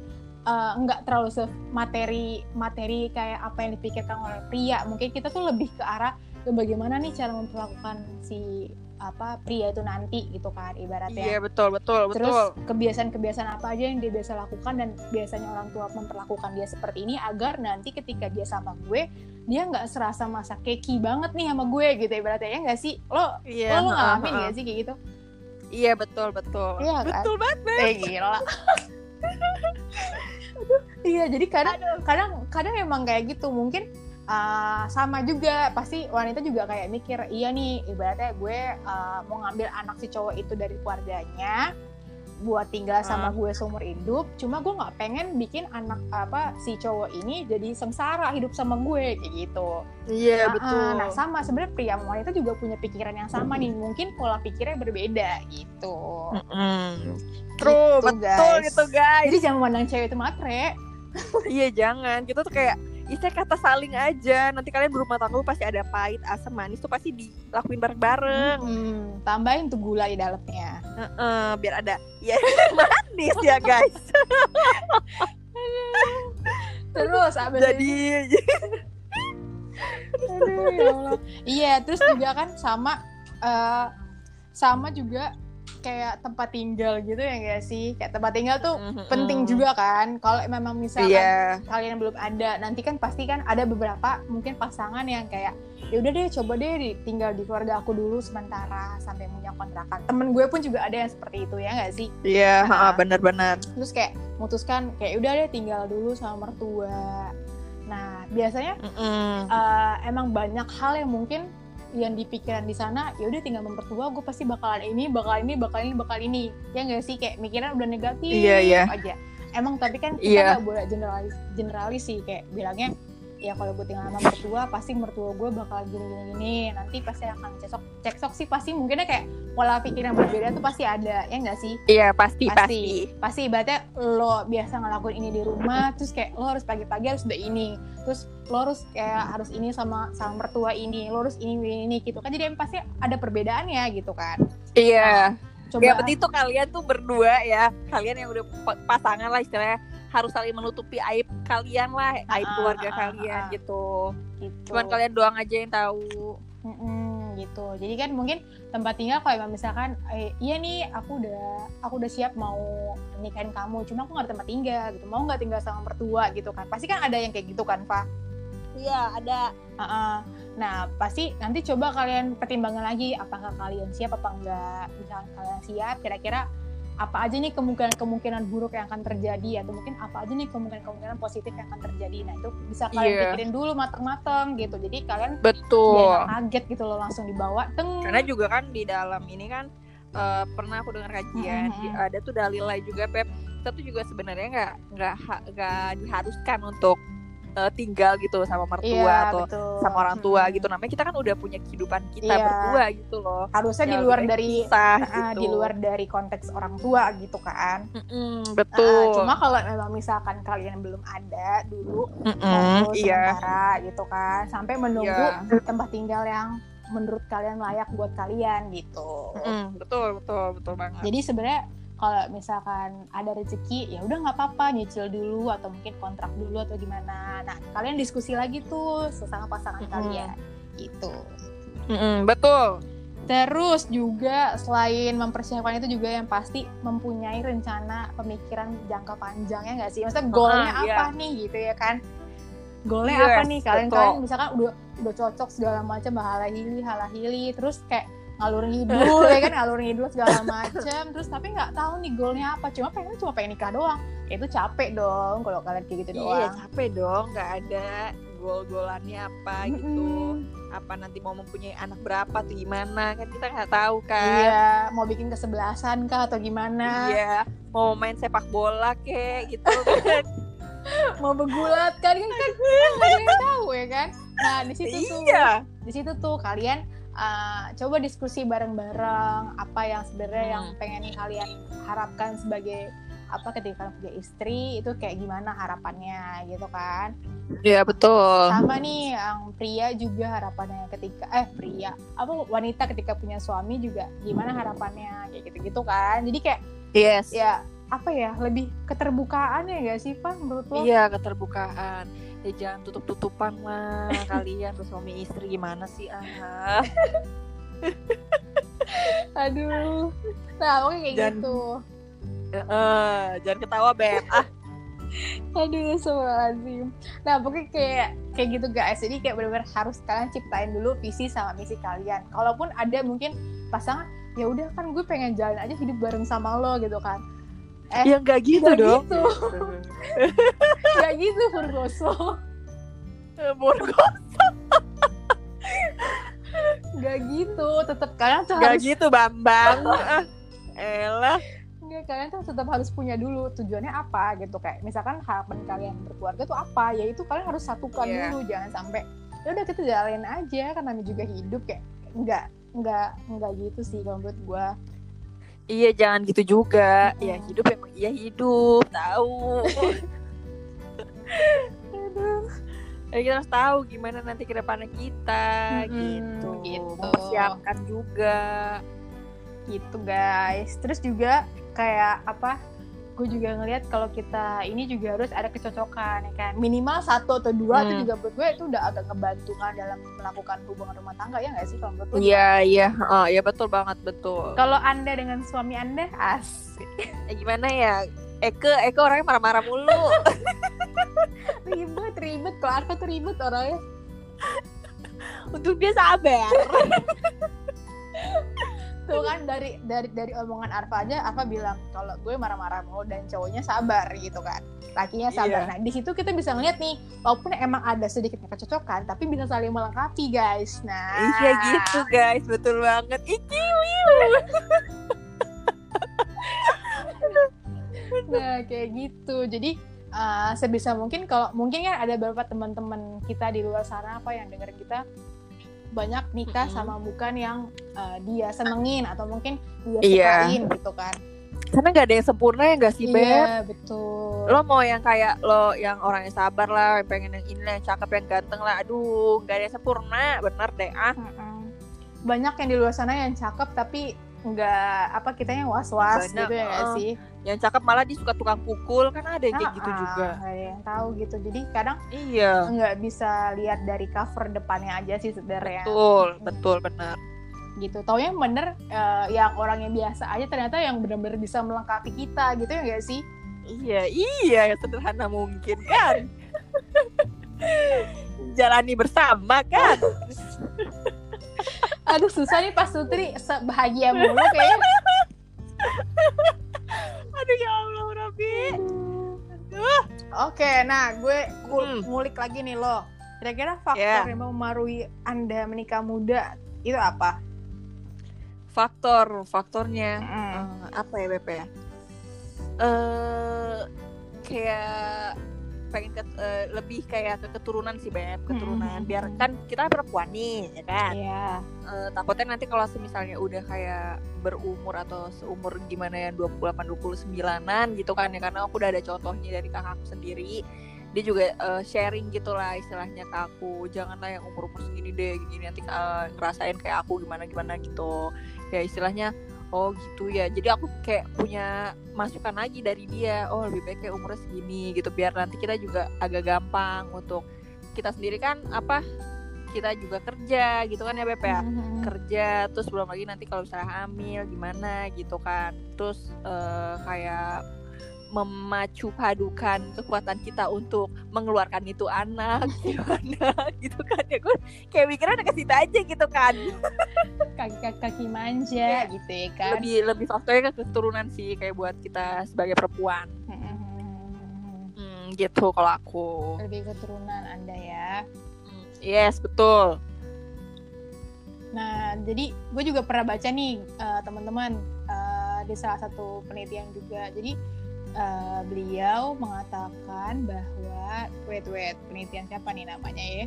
Speaker 2: uh, nggak terlalu se materi materi kayak apa yang dipikirkan oleh pria mungkin kita tuh lebih ke arah ke bagaimana nih cara memperlakukan si apa pria itu nanti gitu kan ibaratnya.
Speaker 1: Iya betul betul
Speaker 2: Terus
Speaker 1: betul.
Speaker 2: kebiasaan-kebiasaan apa aja yang dia biasa lakukan dan biasanya orang tua memperlakukan dia seperti ini agar nanti ketika dia sama gue dia nggak serasa masa keki banget nih sama gue gitu ibaratnya ya nggak sih lo iya, lo, lo ngalamin uh, uh. sih kayak gitu?
Speaker 1: Iya betul betul. Iya kan? Betul banget.
Speaker 2: Eh gila. iya jadi kadang kadang kadang emang kayak gitu. Mungkin uh, sama juga. Pasti wanita juga kayak mikir iya nih ibaratnya gue uh, mau ngambil anak si cowok itu dari keluarganya buat tinggal sama uh. gue seumur hidup cuma gue nggak pengen bikin anak apa si cowok ini jadi sengsara hidup sama gue kayak gitu.
Speaker 1: Iya yeah, nah, betul.
Speaker 2: Nah sama sebenarnya pria wanita juga punya pikiran yang sama nih mungkin pola pikirnya berbeda gitu. Mm -hmm.
Speaker 1: true gitu, betul guys. gitu guys.
Speaker 2: Jadi jangan memandang cewek itu matre.
Speaker 1: Iya jangan. Kita tuh kayak istilah kata saling aja nanti kalian berumah tangga pasti ada pahit asam manis tuh pasti dilakuin bareng-bareng.
Speaker 2: Hmm, tambahin tuh gula di dalamnya.
Speaker 1: Uh -uh, biar ada ya manis ya guys.
Speaker 2: Terus abis
Speaker 1: jadi
Speaker 2: Aduh, ya Allah. iya terus juga kan sama uh, sama juga kayak tempat tinggal gitu ya gak sih kayak tempat tinggal tuh mm-hmm. penting juga kan kalau memang misalkan yeah. kalian belum ada nanti kan pasti kan ada beberapa mungkin pasangan yang kayak ya udah deh coba deh tinggal di keluarga aku dulu sementara sampai punya kontrakan temen gue pun juga ada yang seperti itu ya gak sih
Speaker 1: iya yeah, nah, benar-benar
Speaker 2: terus kayak memutuskan kayak udah deh tinggal dulu sama mertua nah biasanya mm -mm. Uh, emang banyak hal yang mungkin yang dipikiran di sana ya udah tinggal mempertua gue pasti bakalan ini bakal ini bakal ini bakal ini ya nggak sih kayak mikiran udah negatif
Speaker 1: iya, iya.
Speaker 2: aja emang tapi kan kita iya. nggak boleh generalis generalis sih kayak bilangnya ya kalau gue tinggal sama mertua pasti mertua gue bakal gini gini gini nanti pasti akan cekcok cekcok sih pasti mungkinnya kayak pola pikir yang berbeda tuh pasti ada ya enggak sih?
Speaker 1: Iya pasti pasti. pasti,
Speaker 2: pasti ibaratnya lo biasa ngelakuin ini di rumah terus kayak lo harus pagi-pagi harus udah ini terus lo harus kayak harus ini sama sama mertua ini lo harus ini ini, ini gitu kan. Jadi pasti ada perbedaannya gitu kan.
Speaker 1: Iya. Nah, Coba. Ya penting tuh kalian tuh berdua ya, kalian yang udah pasangan lah istilahnya harus saling menutupi aib kalian lah aib ah, keluarga ah, kalian ah, gitu. gitu. Cuman kalian doang aja yang tahu.
Speaker 2: Mm-mm, gitu. Jadi kan mungkin tempat tinggal kalau misalkan eh, iya nih aku udah aku udah siap mau nikahin kamu cuma aku nggak ada tempat tinggal gitu. Mau nggak tinggal sama mertua gitu kan? Pasti kan ada yang kayak gitu kan Pak
Speaker 1: iya ada.
Speaker 2: Uh-uh. nah pasti nanti coba kalian pertimbangkan lagi apakah kalian siap apa enggak misalkan kalian siap kira-kira apa aja nih kemungkinan-kemungkinan buruk yang akan terjadi atau mungkin apa aja nih kemungkinan-kemungkinan positif yang akan terjadi. Nah itu bisa kalian yeah. pikirin dulu mateng-mateng gitu. Jadi kalian
Speaker 1: betul.
Speaker 2: kaget gitu loh langsung dibawa teng.
Speaker 1: Karena juga kan di dalam ini kan uh, pernah aku dengar kajian mm -hmm. ada tuh dalilnya juga Pep. Kita tuh juga sebenarnya nggak nggak nggak diharuskan untuk uh, tinggal gitu sama mertua iya, atau betul. sama orang tua hmm. gitu namanya kita kan udah punya kehidupan kita iya. berdua gitu loh
Speaker 2: harusnya di luar dari kisah, uh, gitu. di luar dari konteks orang tua gitu kan
Speaker 1: mm-hmm, betul
Speaker 2: uh, cuma kalau memang misalkan kalian belum ada dulu mm-hmm, iya. sementara gitu kan sampai menunggu yeah. tempat tinggal yang menurut kalian layak buat kalian gitu.
Speaker 1: Mm, betul betul betul banget.
Speaker 2: Jadi sebenarnya kalau misalkan ada rezeki ya udah nggak apa-apa nyicil dulu atau mungkin kontrak dulu atau gimana nah kalian diskusi lagi tuh sesama pasangan mm-hmm. kalian gitu
Speaker 1: mm-hmm, betul
Speaker 2: terus juga selain mempersiapkan itu juga yang pasti mempunyai rencana pemikiran jangka panjangnya nggak sih maksudnya goalnya uh, apa yeah. nih gitu ya kan goalnya yes, apa nih kalian betul. kalian misalkan udah udah cocok segala macam bahala hili halahili terus kayak ngalur ngidul ya kan ngalur ngidul segala macem terus tapi nggak tahu nih goalnya apa cuma pengen cuma pengen nikah doang ya itu capek dong kalau kalian kayak gitu iya, doang
Speaker 1: iya capek dong nggak ada goal-goalannya apa gitu apa nanti mau mempunyai anak berapa tuh gimana kan kita nggak tahu kan
Speaker 2: iya mau bikin kesebelasan kah atau gimana
Speaker 1: iya mau main sepak bola kek gitu kan
Speaker 2: mau bergulat kan kan kan nggak tahu ya kan nah di situ tuh
Speaker 1: iya
Speaker 2: di situ tuh kalian uh, coba diskusi bareng-bareng apa yang sebenarnya yang
Speaker 1: Hmm.
Speaker 2: pengen kalian harapkan sebagai apa ketika kalian punya istri itu kayak gimana harapannya gitu kan?
Speaker 1: Iya betul.
Speaker 2: Sama nih yang pria juga harapannya ketika eh pria apa wanita ketika punya suami juga gimana harapannya kayak gitu gitu kan? Jadi kayak
Speaker 1: yes.
Speaker 2: ya apa ya lebih keterbukaan ya gak sih Pak menurut lo?
Speaker 1: Iya keterbukaan ya jangan tutup tutupan lah kalian tuh suami istri gimana sih ah
Speaker 2: aduh nah oke kayak
Speaker 1: Dan-
Speaker 2: gitu
Speaker 1: Eh, jangan ketawa beb ah
Speaker 2: Aduh, lazim. Nah, pokoknya kayak kayak gitu guys. Jadi kayak benar-benar harus kalian ciptain dulu visi sama misi kalian. Kalaupun ada mungkin pasangan, ya udah kan gue pengen jalan aja hidup bareng sama lo gitu kan. Eh,
Speaker 1: ya nggak gitu dong
Speaker 2: gitu. Gak gitu Furgoso.
Speaker 1: Eh, Borgo
Speaker 2: Gak gitu. Tetap kalian tuh harus
Speaker 1: gitu bambang ah elah
Speaker 2: Nggak, kalian tuh tetap harus punya dulu tujuannya apa gitu kayak misalkan harapan kalian berkeluarga tuh apa ya itu kalian harus satukan
Speaker 1: Iya.
Speaker 2: dulu jangan sampai ya udah kita jalanin aja kan namanya juga hidup kayak nggak nggak nggak gitu sih kalau menurut gua
Speaker 1: iya jangan gitu juga
Speaker 2: Mm.
Speaker 1: ya hidup emang iya hidup tahu
Speaker 2: Aduh.
Speaker 1: Ya, kita harus tahu gimana nanti ke depannya kita
Speaker 2: Mm-mm,
Speaker 1: gitu.
Speaker 2: gitu.
Speaker 1: Mempersiapkan juga.
Speaker 2: gitu guys terus juga kayak apa gue juga ngelihat kalau kita ini juga harus ada kecocokan ya kan minimal satu atau dua itu
Speaker 1: Hmm.
Speaker 2: juga menurut gue itu udah agak ngebantu kan dalam melakukan hubungan rumah tangga ya nggak sih kalau menurut
Speaker 1: Iya, iya. Oh, iya betul banget, betul.
Speaker 2: Kalau Anda dengan suami Anda asik.
Speaker 1: Eh, gimana ya? Eke, Eke orangnya marah-marah mulu.
Speaker 2: ribet, ribet. Kalau Arfa tuh ribet orangnya.
Speaker 1: Untuk dia sabar.
Speaker 2: Tuh kan dari dari dari omongan Arfa aja, Arfa bilang kalau gue marah-marah mulu dan cowoknya sabar gitu kan. Lakinya sabar.
Speaker 1: Iya.
Speaker 2: Nah, di situ kita bisa ngeliat nih, walaupun emang ada sedikit kecocokan, tapi bisa saling melengkapi, guys. Nah,
Speaker 1: Iya gitu, guys. Betul banget. Iki.
Speaker 2: Nah, kayak gitu. Jadi uh, sebisa mungkin kalau mungkin kan ada beberapa teman-teman kita di luar sana apa yang dengerin kita banyak nikah
Speaker 1: Mm-mm.
Speaker 2: sama bukan yang uh, dia senengin atau mungkin dia
Speaker 1: Iya.
Speaker 2: sukain gitu kan.
Speaker 1: Karena gak ada yang sempurna ya gak sih, Beb?
Speaker 2: Iya, betul.
Speaker 1: Lo mau yang kayak lo yang orangnya sabar lah, yang pengen yang ini lah, yang cakep, yang ganteng lah. Aduh, gak ada yang sempurna. Bener deh, ah.
Speaker 2: Mm-mm. Banyak yang di luar sana yang cakep tapi nggak apa kita yang was-was
Speaker 1: Banyak,
Speaker 2: gitu ya nggak
Speaker 1: uh,
Speaker 2: sih?
Speaker 1: Yang cakep malah dia suka tukang pukul. Kan ada yang kayak gitu
Speaker 2: Ah, ah,
Speaker 1: juga.
Speaker 2: nggak ada yang tahu gitu. Jadi kadang
Speaker 1: Iya.
Speaker 2: nggak bisa lihat dari cover depannya aja sih sebenarnya.
Speaker 1: Betul, betul, benar.
Speaker 2: gitu taunya yang bener eh, yang orang yang biasa aja ternyata yang bener-bener bisa melengkapi kita gitu ya gak sih
Speaker 1: Iya, iya, yang sederhana mungkin kan. Jalani bersama kan.
Speaker 2: aduh susah nih pas Sutri bahagia mulu kayaknya
Speaker 1: Aduh ya Allah, Rabbi.
Speaker 2: oke nah gue
Speaker 1: Hmm.
Speaker 2: ngulik lagi nih lo kira-kira faktor
Speaker 1: Yeah.
Speaker 2: yang memengaruhi anda menikah muda itu apa
Speaker 1: Faktor, faktornya
Speaker 2: Mm.
Speaker 1: eh, apa ya BP ya? Eh kayak pengen ke, eh, lebih kayak ke keturunan sih Beb, keturunan.
Speaker 2: Mm.
Speaker 1: Biar kan kita perempuan nih, ya kan?
Speaker 2: Iya.
Speaker 1: Eh, takutnya nanti kalau misalnya udah kayak berumur atau seumur gimana ya 28 29-an gitu kan ya karena aku udah ada contohnya dari kakakku sendiri dia juga eh, sharing gitulah istilahnya ke aku janganlah yang umur umur segini deh gini nanti eh, ngerasain kayak aku gimana gimana gitu ya istilahnya oh gitu ya. Jadi aku kayak punya masukan lagi dari dia. Oh lebih baik kayak umurnya segini gitu biar nanti kita juga agak gampang untuk kita sendiri kan apa kita juga kerja gitu kan ya Beb ya?
Speaker 2: Mhm.
Speaker 1: kerja terus belum lagi nanti kalau misalnya hamil gimana gitu kan. Terus eh, kayak memacu padukan kekuatan kita untuk mengeluarkan itu anak gimana gitu kan ya gue kayak mikirnya ke situ aja gitu kan
Speaker 2: kaki kaki manja gitu ya kan
Speaker 1: lebih lebih faktornya ke keturunan sih kayak buat kita sebagai perempuan. Hmm, Mm, gitu kalau aku.
Speaker 2: Lebih keturunan Anda ya.
Speaker 1: Yes, betul.
Speaker 2: Nah, jadi gue juga pernah baca nih uh, teman-teman uh, di salah satu penelitian juga. Jadi uh, beliau mengatakan bahwa wait wait penelitian siapa nih namanya ya?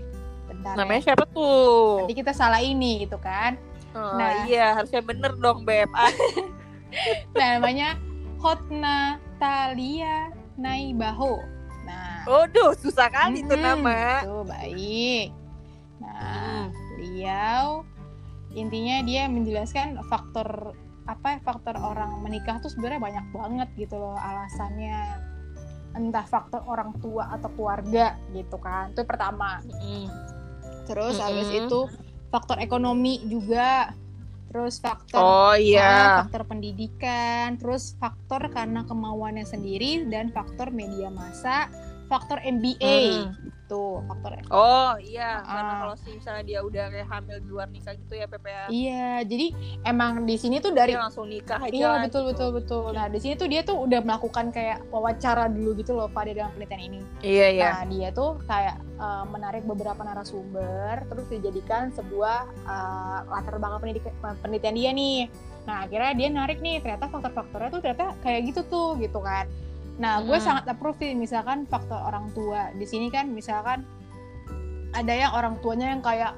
Speaker 1: Bentar. Namanya ya. siapa tuh?
Speaker 2: Nanti kita salah ini gitu kan.
Speaker 1: Oh, nah, iya harusnya bener dong Beb.
Speaker 2: nah, namanya Hotna Talia Naibaho. Nah,
Speaker 1: Waduh, susah kali hmm, tuh nama.
Speaker 2: Tuh, baik. Nah, hmm. beliau intinya dia menjelaskan faktor apa ya faktor orang menikah tuh sebenarnya banyak banget gitu loh alasannya. Entah faktor orang tua atau keluarga gitu kan itu pertama. Mm. terus mm -hmm. habis itu faktor ekonomi juga. Terus faktor
Speaker 1: oh iya.
Speaker 2: uh, faktor pendidikan. Terus faktor karena kemauannya sendiri dan faktor media massa faktor MBA hmm. tuh faktor
Speaker 1: oh iya. Uh, karena kalau misalnya dia udah kayak hamil di luar nikah gitu ya PPA ya?
Speaker 2: iya jadi emang di sini tuh dari
Speaker 1: dia langsung nikah aja
Speaker 2: iya betul gitu. betul betul. Nah di sini tuh dia tuh udah melakukan kayak wawancara dulu gitu loh pada dalam penelitian ini.
Speaker 1: Iya iya.
Speaker 2: Nah dia tuh kayak uh, menarik beberapa narasumber terus dijadikan sebuah uh, latar belakang pendidik penelitian dia nih. Nah akhirnya dia narik nih ternyata faktor-faktornya tuh ternyata kayak gitu tuh gitu kan Nah, gue hmm. sangat approve sih misalkan faktor orang tua. Di sini kan misalkan ada yang orang tuanya yang kayak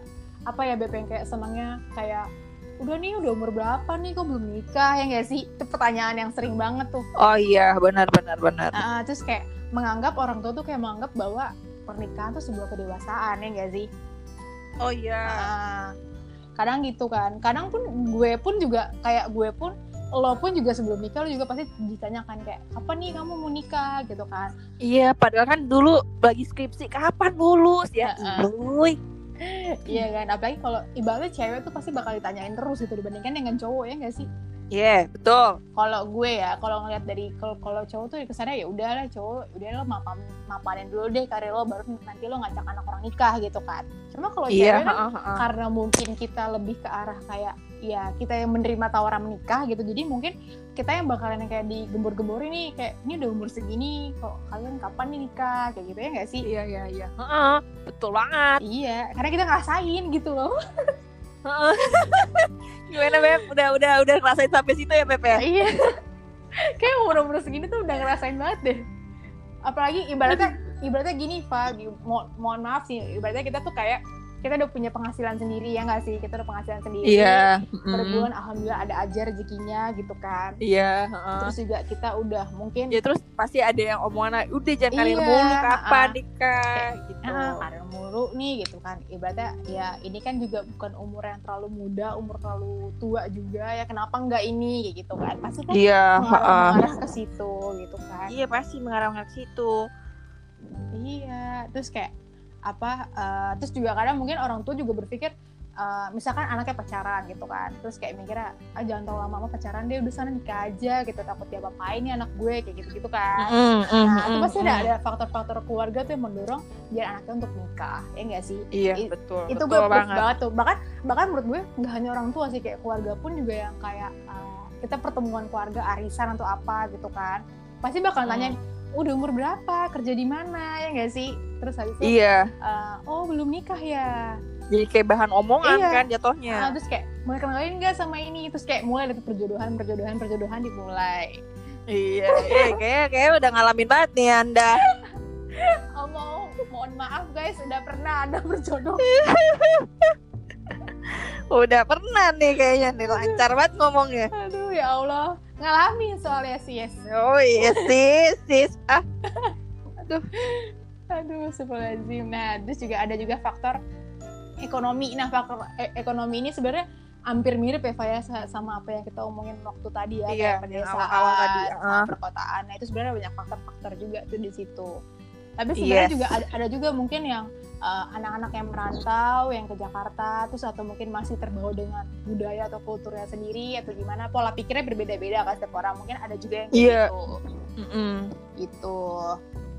Speaker 2: apa ya Beb yang kayak senangnya kayak udah nih udah umur berapa nih kok belum nikah ya gak sih? Itu pertanyaan yang sering banget tuh.
Speaker 1: Oh iya, benar benar benar.
Speaker 2: Nah, terus kayak menganggap orang tua tuh kayak menganggap bahwa pernikahan tuh sebuah kedewasaan ya gak sih?
Speaker 1: Oh iya.
Speaker 2: Nah, kadang gitu kan. Kadang pun gue pun juga kayak gue pun lo pun juga sebelum nikah lo juga pasti ditanyakan kayak kapan nih kamu mau nikah gitu kan
Speaker 1: iya padahal kan dulu lagi skripsi kapan lulus ya uh
Speaker 2: iya kan apalagi kalau ibaratnya cewek tuh pasti bakal ditanyain terus gitu dibandingkan dengan cowok ya gak sih
Speaker 1: Iya, yeah, betul.
Speaker 2: Kalau gue ya, kalau ngeliat dari kalau kalau cowok tuh kesannya ya udahlah cowok, udah lo mapan mapanin dulu deh karir lo baru nanti lo ngajak anak orang nikah gitu kan. Cuma kalau yeah, cewek kan uh, uh. karena mungkin kita lebih ke arah kayak ya kita yang menerima tawaran menikah gitu. Jadi mungkin kita yang bakalan yang kayak digembur-gembur ini kayak ini udah umur segini kok kalian kapan nih nikah kayak gitu ya nggak sih?
Speaker 1: Iya iya iya. Uh, uh, betul banget.
Speaker 2: Iya, karena kita ngerasain gitu loh.
Speaker 1: Gimana Beb? Udah udah udah ngerasain sampai situ ya Beb ya?
Speaker 2: Iya. Kayak umur-umur segini tuh udah ngerasain banget deh. Apalagi ibaratnya ibaratnya gini, Pak, mo mohon maaf sih, ibaratnya kita tuh kayak kita udah punya penghasilan sendiri ya nggak sih? Kita udah penghasilan sendiri
Speaker 1: iya
Speaker 2: per bulan alhamdulillah ada aja rezekinya gitu kan.
Speaker 1: Iya uh.
Speaker 2: terus juga kita udah mungkin
Speaker 1: ya terus pasti ada yang omongan udah jangan karir iya, mulu kapan uh, nikah gitu.
Speaker 2: uh, karir mulu nih gitu kan. Ibaratnya ya ini kan juga bukan umur yang terlalu muda umur terlalu tua juga ya kenapa nggak ini gitu kan. Pasti kan
Speaker 1: iya,
Speaker 2: mengarah, uh. ke situ gitu kan.
Speaker 1: Iya pasti mengarah ke situ.
Speaker 2: Iya terus kayak apa uh, terus juga kadang mungkin orang tua juga berpikir uh, misalkan anaknya pacaran gitu kan. Terus kayak mikirnya ah, jangan terlalu lama-lama pacaran deh udah sana nikah aja gitu. Takut dia apa ini anak gue kayak gitu gitu kan. Mm, mm, nah itu pasti ada ada faktor-faktor keluarga tuh yang mendorong biar anaknya untuk nikah ya enggak sih?
Speaker 1: Iya I, betul
Speaker 2: itu
Speaker 1: betul
Speaker 2: gue banget. banget tuh. Bahkan bahkan menurut gue nggak hanya orang tua sih kayak keluarga pun juga yang kayak uh, kita pertemuan keluarga arisan atau apa gitu kan. Pasti bakal mm. tanya udah umur berapa? Kerja di mana? Ya enggak sih? Terus habis itu
Speaker 1: iya.
Speaker 2: Uh, oh belum nikah ya.
Speaker 1: Jadi kayak bahan omongan iya. kan jatuhnya.
Speaker 2: Uh, terus kayak mulai kenalin nggak sama ini? Terus kayak mulai dari perjodohan perjodohan perjodohan dimulai.
Speaker 1: Iya. Iya kayak kayak udah ngalamin banget nih anda.
Speaker 2: Oh, mau mohon maaf guys udah pernah ada berjodoh
Speaker 1: udah pernah nih kayaknya nih lancar banget ngomongnya.
Speaker 2: Aduh ya Allah ngalamin soalnya sis
Speaker 1: oh iya sis sis. Ah. Aduh.
Speaker 2: Aduh sebelazim nah terus juga ada juga faktor ekonomi. Nah faktor e ekonomi ini sebenarnya hampir mirip ya Faya sama apa yang kita omongin waktu tadi ya
Speaker 1: iya,
Speaker 2: kayak pedesaan awal, tadi uh. perkotaan. Nah itu sebenarnya banyak faktor-faktor juga tuh di situ. Tapi sebenarnya yes. juga ada, ada juga mungkin yang anak-anak uh, yang merantau yang ke Jakarta terus atau mungkin masih terbawa dengan budaya atau kulturnya sendiri atau gimana pola pikirnya berbeda-beda kan setiap orang. Mungkin ada juga yang
Speaker 1: yeah. gitu.
Speaker 2: Mm -hmm. gitu.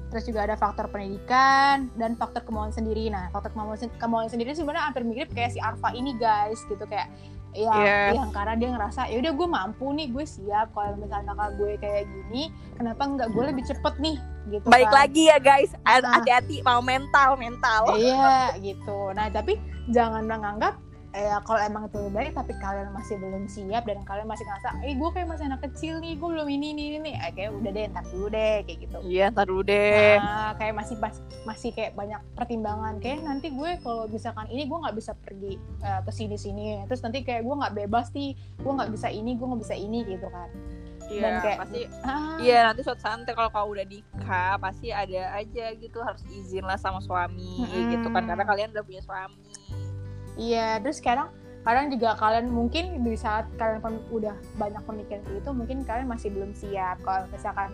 Speaker 2: Terus juga ada faktor pendidikan dan faktor kemauan sendiri. Nah faktor kemauan, kemauan sendiri sebenarnya hampir mirip kayak si Arfa ini guys gitu. Kayak ya
Speaker 1: Yes.
Speaker 2: yang karena dia ngerasa ya udah gue mampu nih gue siap kalau misalnya kakak gue kayak gini kenapa nggak gue lebih cepet nih gitu
Speaker 1: Baik
Speaker 2: kan.
Speaker 1: lagi ya guys,
Speaker 2: Ah.
Speaker 1: hati-hati mau mental mental.
Speaker 2: iya gitu nah tapi jangan menganggap eh kalau emang itu lebih baik tapi kalian masih belum siap dan kalian masih ngerasa eh gue kayak masih anak kecil nih gue belum ini ini ini eh, kayak udah deh ntar dulu deh kayak gitu
Speaker 1: Iya, ntar dulu deh.
Speaker 2: Nah, kayak masih pas, masih kayak banyak pertimbangan kayak nanti gue kalau misalkan ini gue nggak bisa pergi eh, ke sini sini terus nanti kayak gue nggak bebas nih gue nggak bisa ini gue nggak bisa ini gitu kan
Speaker 1: Iya,
Speaker 2: dan kayak-
Speaker 1: pasti
Speaker 2: ah,
Speaker 1: Iya nanti suatu saat nanti kalau kau udah nikah pasti ada aja gitu harus izin lah sama suami
Speaker 2: Mm-mm.
Speaker 1: gitu kan karena kalian udah punya suami.
Speaker 2: Iya terus sekarang kadang juga kalian mungkin di saat kalian udah banyak pemikiran kayak itu mungkin kalian masih belum siap kalau misalkan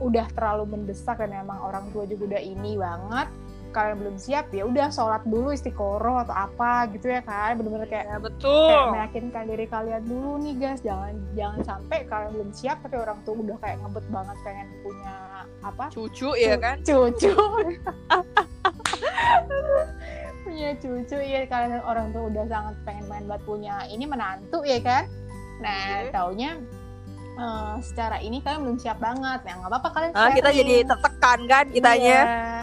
Speaker 2: udah terlalu mendesak dan emang orang tua juga udah ini banget kalian belum siap ya udah sholat dulu istiqoroh atau apa gitu ya kan bener-bener kayak
Speaker 1: Ya betul.
Speaker 2: kayak meyakinkan diri kalian dulu nih guys jangan jangan sampai kalian belum siap tapi orang tuh udah kayak ngebet banget pengen punya apa
Speaker 1: Cucu ya kan?
Speaker 2: cucu punya cucu ya kalian orang tuh udah sangat pengen main buat punya ini menantu ya kan nah
Speaker 1: Iya.
Speaker 2: taunya eh, secara ini kalian belum siap banget nah nggak apa-apa kalian
Speaker 1: Ah, kita jadi tertekan kan kitanya.
Speaker 2: Iya.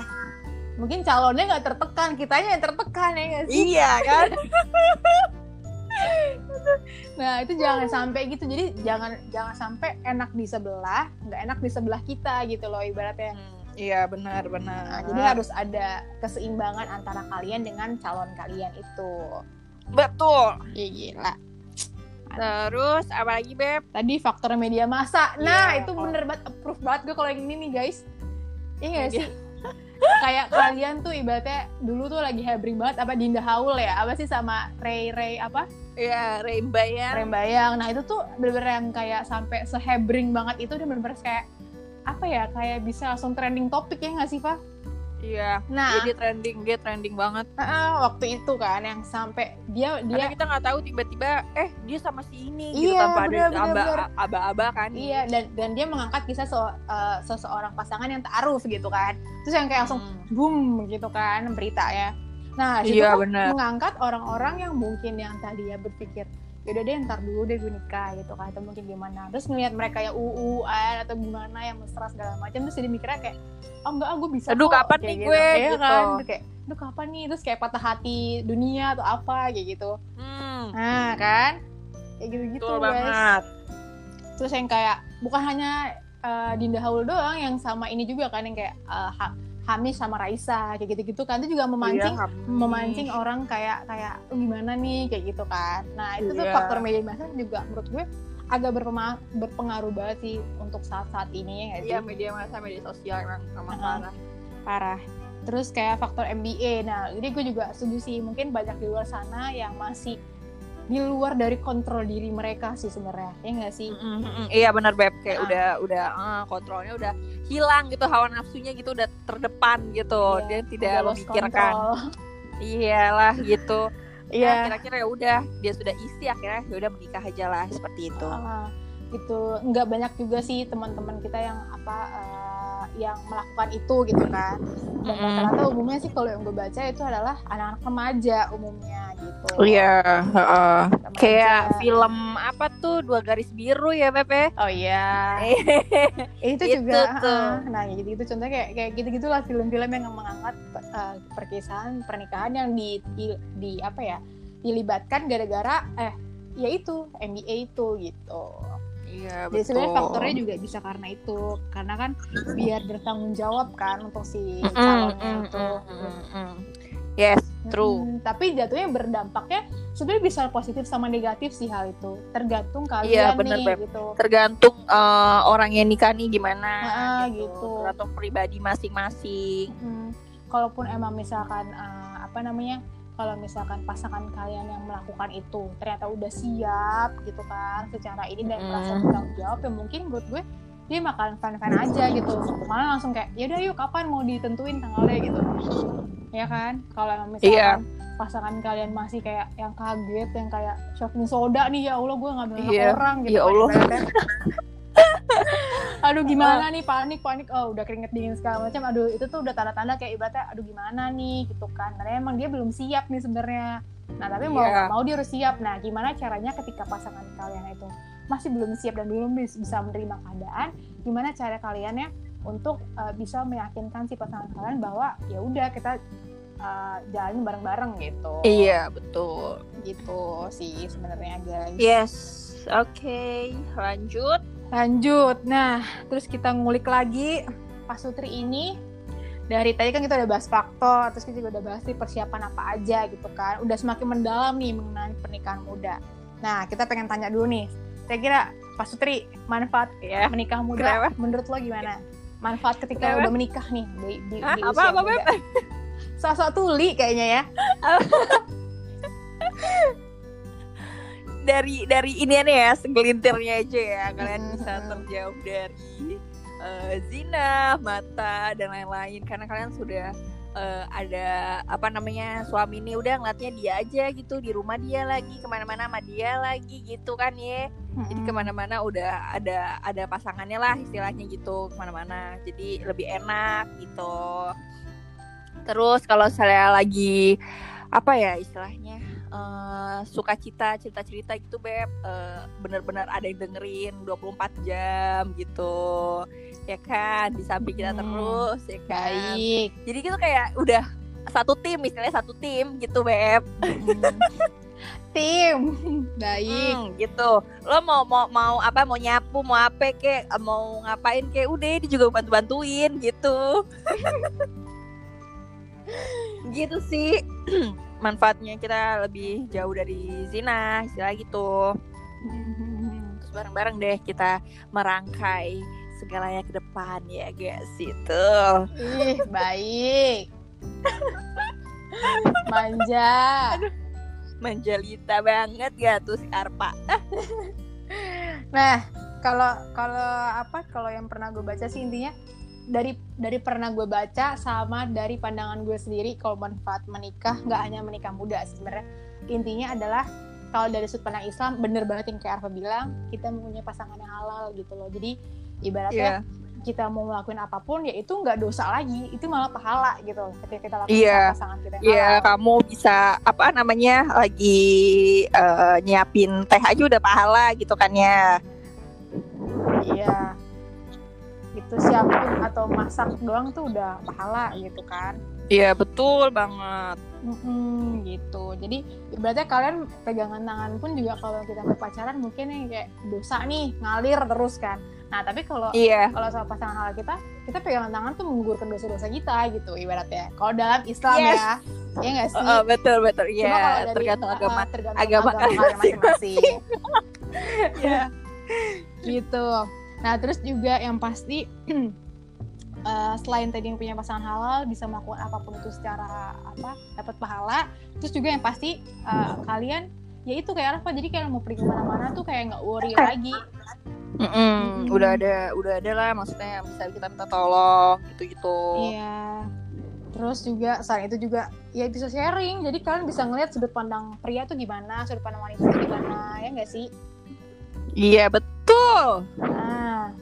Speaker 2: mungkin calonnya nggak tertekan kitanya yang tertekan ya nggak sih
Speaker 1: Iya kan?
Speaker 2: Nah itu jangan sampai gitu. Jadi jangan jangan sampai enak di sebelah, nggak enak di sebelah kita gitu loh ibaratnya.
Speaker 1: Hmm, Iya benar benar.
Speaker 2: Nah, jadi harus ada keseimbangan antara kalian dengan calon kalian itu.
Speaker 1: betul.
Speaker 2: Iya gila.
Speaker 1: Terus apa lagi beb?
Speaker 2: Tadi faktor media massa. Nah
Speaker 1: Iya,
Speaker 2: itu bener banget approve banget gue kalau yang ini nih guys. Iya nggak
Speaker 1: Media-
Speaker 2: sih? Kayak kalian tuh ibaratnya dulu tuh lagi hebring banget apa Dinda Haul ya apa sih sama Ray Ray apa
Speaker 1: Iya Rembayang.
Speaker 2: Rembayang. Nah itu tuh bener-bener yang kayak sampai sehebring banget itu udah bener-bener kayak apa ya kayak bisa langsung trending topik ya nggak sih Pak?
Speaker 1: Iya.
Speaker 2: Nah
Speaker 1: Jadi trending dia trending banget.
Speaker 2: eh, waktu itu kan yang sampai dia
Speaker 1: Karena
Speaker 2: dia
Speaker 1: kita nggak tahu tiba-tiba eh dia sama si ini gitu
Speaker 2: Iya,
Speaker 1: tanpa
Speaker 2: bener,
Speaker 1: ada
Speaker 2: bener,
Speaker 1: aba-
Speaker 2: bener.
Speaker 1: aba-aba kan.
Speaker 2: iya dan dan dia mengangkat kisah se- eh, seseorang pasangan yang taaruf gitu kan. Terus yang kayak langsung
Speaker 1: Hmm.
Speaker 2: boom gitu kan berita ya. Nah itu
Speaker 1: Iya
Speaker 2: kan
Speaker 1: benar.
Speaker 2: mengangkat orang-orang yang mungkin yang tadi ya berpikir yaudah deh ntar dulu deh gue nikah gitu kan atau mungkin gimana. Terus ngeliat mereka yang uuan atau gimana yang mesra segala macam terus jadi mikirnya kayak oh enggak ah, gue bisa
Speaker 1: Aduh,
Speaker 2: kok,"
Speaker 1: kapan
Speaker 2: kayak
Speaker 1: nih
Speaker 2: gitu.
Speaker 1: gue,
Speaker 2: Iya
Speaker 1: gitu.
Speaker 2: kan Terus kayak aduh kapan nih? Terus kayak patah hati dunia atau apa kayak gitu.
Speaker 1: Hmm,
Speaker 2: nah kan? Kayak gitu gitu
Speaker 1: betul
Speaker 2: guys.
Speaker 1: banget.
Speaker 2: terus yang kayak bukan hanya eh, Dinda Haul doang yang sama ini juga kan yang kayak Ha- Hamis sama Raisa kayak gitu-gitu kan itu juga memancing
Speaker 1: Iya, Hamis.
Speaker 2: memancing orang kayak kayak "Oh, gimana nih kayak gitu kan nah itu tuh
Speaker 1: Iya.
Speaker 2: faktor media massa juga menurut gue agak berpema- berpengaruh banget sih untuk saat-saat ini ya
Speaker 1: Iya media massa media sosial emang emang
Speaker 2: Uh-uh.
Speaker 1: parah.
Speaker 2: parah terus kayak faktor MBA nah jadi gue juga setuju sih mungkin banyak di luar sana yang masih di luar dari kontrol diri mereka sih sebenarnya ya nggak sih?
Speaker 1: Mm, mm, mm. Iya benar beb. Kayak
Speaker 2: Ah.
Speaker 1: udah udah eh, kontrolnya udah hilang gitu hawa nafsunya gitu udah terdepan gitu.
Speaker 2: Iya,
Speaker 1: dia tidak memikirkan. iyalah gitu.
Speaker 2: Iya.
Speaker 1: Nah, kira-kira ya udah dia sudah isi akhirnya ya udah menikah aja lah seperti itu.
Speaker 2: Ah, gitu. Nggak banyak juga sih teman-teman kita yang apa eh, yang melakukan itu gitu kan. Dan rata-rata umumnya sih kalau yang gue baca itu adalah anak-anak remaja umumnya gitu.
Speaker 1: Iya, heeh.
Speaker 2: Remaja.
Speaker 1: kayak film apa tuh? Dua garis biru ya Pepe?
Speaker 2: Oh iya. Itu
Speaker 1: Itu
Speaker 2: juga
Speaker 1: tuh.
Speaker 2: ah, nah gitu gitu contohnya kayak kayak gitu gitulah film-film yang mengangkat eh, perkisahan pernikahan yang di, di di apa ya dilibatkan gara-gara eh ya itu MBA itu gitu
Speaker 1: Iya
Speaker 2: Jadi
Speaker 1: betul.
Speaker 2: sebenarnya faktornya juga bisa karena itu, karena kan biar bertanggung jawab kan untuk si calonnya
Speaker 1: mm,
Speaker 2: itu.
Speaker 1: mm, mm, mm. Yes, true.
Speaker 2: Mm, tapi jatuhnya berdampaknya sebenarnya bisa positif sama negatif sih hal itu, tergantung
Speaker 1: Iya,
Speaker 2: kalian
Speaker 1: bener,
Speaker 2: nih
Speaker 1: Beb.
Speaker 2: gitu.
Speaker 1: Tergantung eh, orang yang nikah nih gimana
Speaker 2: Ah, gitu.
Speaker 1: Tergantung pribadi masing-masing.
Speaker 2: Mm, kalaupun emang misalkan eh, apa namanya, kalau misalkan pasangan kalian yang melakukan itu ternyata udah siap gitu kan, secara ini dan merasa bertanggung jawab, ya mungkin menurut gue dia bakalan fan-fan aja gitu malah langsung kayak ya udah yuk kapan mau ditentuin tanggalnya gitu ya kan kalau misalkan
Speaker 1: Iya.
Speaker 2: pasangan kalian masih kayak yang kaget yang kayak shopping soda nih ya Allah gue ngambil
Speaker 1: Iya.
Speaker 2: orang gitu
Speaker 1: Ya
Speaker 2: kan
Speaker 1: Allah.
Speaker 2: ibaratnya. Aduh gimana nih panik panik oh udah keringet dingin segala macam aduh itu tuh udah tanda-tanda kayak ibaratnya aduh gimana nih gitu kan karena emang dia belum siap nih sebenarnya Nah tapi mau nggak mau dia harus siap. Nah gimana caranya ketika pasangan kalian itu masih belum siap dan belum bis- bisa menerima keadaan, gimana cara kalian ya untuk uh, bisa meyakinkan si pasangan kalian bahwa ya udah kita uh, jalanin bareng-bareng gitu.
Speaker 1: Iya, betul.
Speaker 2: Gitu sih sebenarnya guys.
Speaker 1: Yes. Oke, lanjut.
Speaker 2: Lanjut. Nah, terus kita ngulik lagi Pak Sutri ini dari tadi kan kita udah bahas faktor, terus kita juga udah bahas nih persiapan apa aja gitu kan. Udah semakin mendalam nih mengenai pernikahan muda. Nah, kita pengen tanya dulu nih. Kira-kira Pak Sutri manfaat
Speaker 1: Ya.
Speaker 2: menikah muda
Speaker 1: Kenapa?
Speaker 2: menurut lo gimana? Manfaat ketika
Speaker 1: Kenapa?
Speaker 2: udah menikah nih di, di,
Speaker 1: Hah?
Speaker 2: di
Speaker 1: Apa,
Speaker 2: usia
Speaker 1: apa,
Speaker 2: muda. Sosok tuli kayaknya ya.
Speaker 1: Dari dari ini ya, segelintirnya aja ya. Kalian bisa
Speaker 2: mm-mm.
Speaker 1: terjauh dari eh, zina, mata dan lain-lain karena kalian sudah eh, ada apa namanya suami ini udah ngeliatnya dia aja gitu di rumah dia lagi ke mana-mana sama dia lagi gitu kan ya jadi
Speaker 2: Mm-mm.
Speaker 1: ke mana-mana udah ada ada pasangannya lah istilahnya gitu ke mana-mana jadi lebih enak gitu terus kalau saya lagi apa ya istilahnya eh, suka cita cerita cerita gitu beb eh, bener-bener ada yang dengerin 24 jam gitu ya kan di samping kita
Speaker 2: Hmm.
Speaker 1: terus ya kan
Speaker 2: Baik.
Speaker 1: jadi gitu kayak udah satu tim istilahnya satu tim gitu beb
Speaker 2: Mm. Tim. Baik.
Speaker 1: Hmm, gitu. Lo mau mau mau apa mau nyapu, mau apa kek, mau ngapain kek, udah dia juga bantu-bantuin gitu. gitu sih. Manfaatnya kita lebih jauh dari zina, istilah gitu. Terus bareng-bareng deh kita merangkai segalanya ke depan ya guys itu.
Speaker 2: Ih, baik. Manja.
Speaker 1: Manjalita banget gak tuh si Arpa.
Speaker 2: Nah, kalau kalau apa? Kalau yang pernah gue baca sih intinya dari dari pernah gue baca sama dari pandangan gue sendiri kalau manfaat menikah nggak hanya menikah muda sih sebenarnya intinya adalah kalau dari sudut pandang Islam bener banget yang kayak Arfa bilang kita mempunyai pasangan yang halal gitu loh jadi ibaratnya kita mau ngelakuin apa pun ya itu nggak dosa lagi itu malah pahala gitu loh ketika kita lakukan sama pasangan kita yang
Speaker 1: Iya,
Speaker 2: halal.
Speaker 1: kamu bisa apa namanya lagi eh, nyiapin teh aja udah pahala gitu kan ya.
Speaker 2: Iya. Itu siapin atau masak doang tuh udah pahala gitu kan.
Speaker 1: Iya, betul banget.
Speaker 2: Mm-mm, gitu. Jadi ibaratnya kalian pegangan tangan pun juga kalau kita mau pacaran mungkin yang kayak dosa nih ngalir terus kan. Nah tapi kalau
Speaker 1: Iya.
Speaker 2: kalau sama pasangan halal kita, kita pegangan tangan tuh menggugurkan dosa-dosa kita gitu ibaratnya. Kalau dalam Islam
Speaker 1: Yes.
Speaker 2: ya, ya nggak sih?
Speaker 1: Oh, betul betul.
Speaker 2: Kalau
Speaker 1: Iya,
Speaker 2: dari-
Speaker 1: tergantung
Speaker 2: uh,
Speaker 1: agama.
Speaker 2: tergantung
Speaker 1: agama
Speaker 2: agama, masing-masing.
Speaker 1: Iya.
Speaker 2: gitu. Nah, terus juga yang pasti eh, selain tadi yang punya pasangan halal bisa melakukan apa pun itu secara apa dapat pahala. Terus juga yang pasti eh, kalian ya itu kayak apa jadi kayak mau pergi ke mana-mana tuh kayak nggak worry lagi
Speaker 1: Mm-mm,
Speaker 2: Mm-mm.
Speaker 1: Udah ada, udah ada lah maksudnya yang bisa kita minta tolong gitu-gitu.
Speaker 2: iya terus juga selain itu juga ya bisa sharing jadi kalian bisa ngelihat sudut pandang pria tuh gimana sudut pandang wanita tuh gimana ya nggak sih
Speaker 1: Iya, betul.
Speaker 2: nah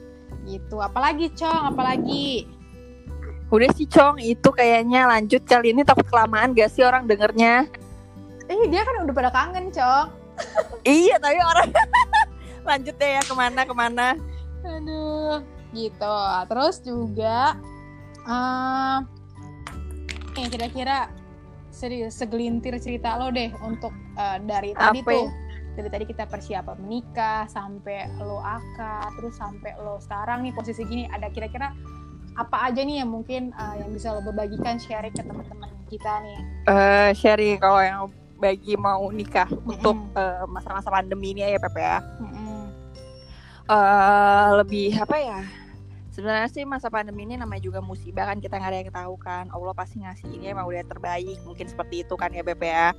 Speaker 2: gitu apalagi cong apalagi
Speaker 1: Udah sih, Cong, itu kayaknya lanjut kali ini takut kelamaan gak sih orang dengernya?
Speaker 2: eh dia kan udah pada kangen cong
Speaker 1: Iya, tapi orang lanjut deh ya ke mana ke mana.
Speaker 2: Aduh, gitu. Terus juga, eh eh kira-kira serius segelintir cerita lo deh untuk eh, dari tadi
Speaker 1: Apa
Speaker 2: tuh,
Speaker 1: ya?
Speaker 2: Dari tadi kita persiapan menikah sampai lo akad, terus sampai lo sekarang nih posisi gini, ada kira-kira apa aja nih yang mungkin eh, yang bisa lo berbagikan sharing ke teman-teman kita nih?
Speaker 1: eh sharing kalau yang bagi mau nikah untuk eh, masa-masa pandemi ini ya Pepe ya.
Speaker 2: Mm-mm.
Speaker 1: eh lebih apa ya? Sebenarnya sih masa pandemi ini namanya juga musibah kan kita nggak ada yang tahu kan. Allah pasti ngasih ini emang udah terbaik mungkin seperti itu kan ya Pepe ya.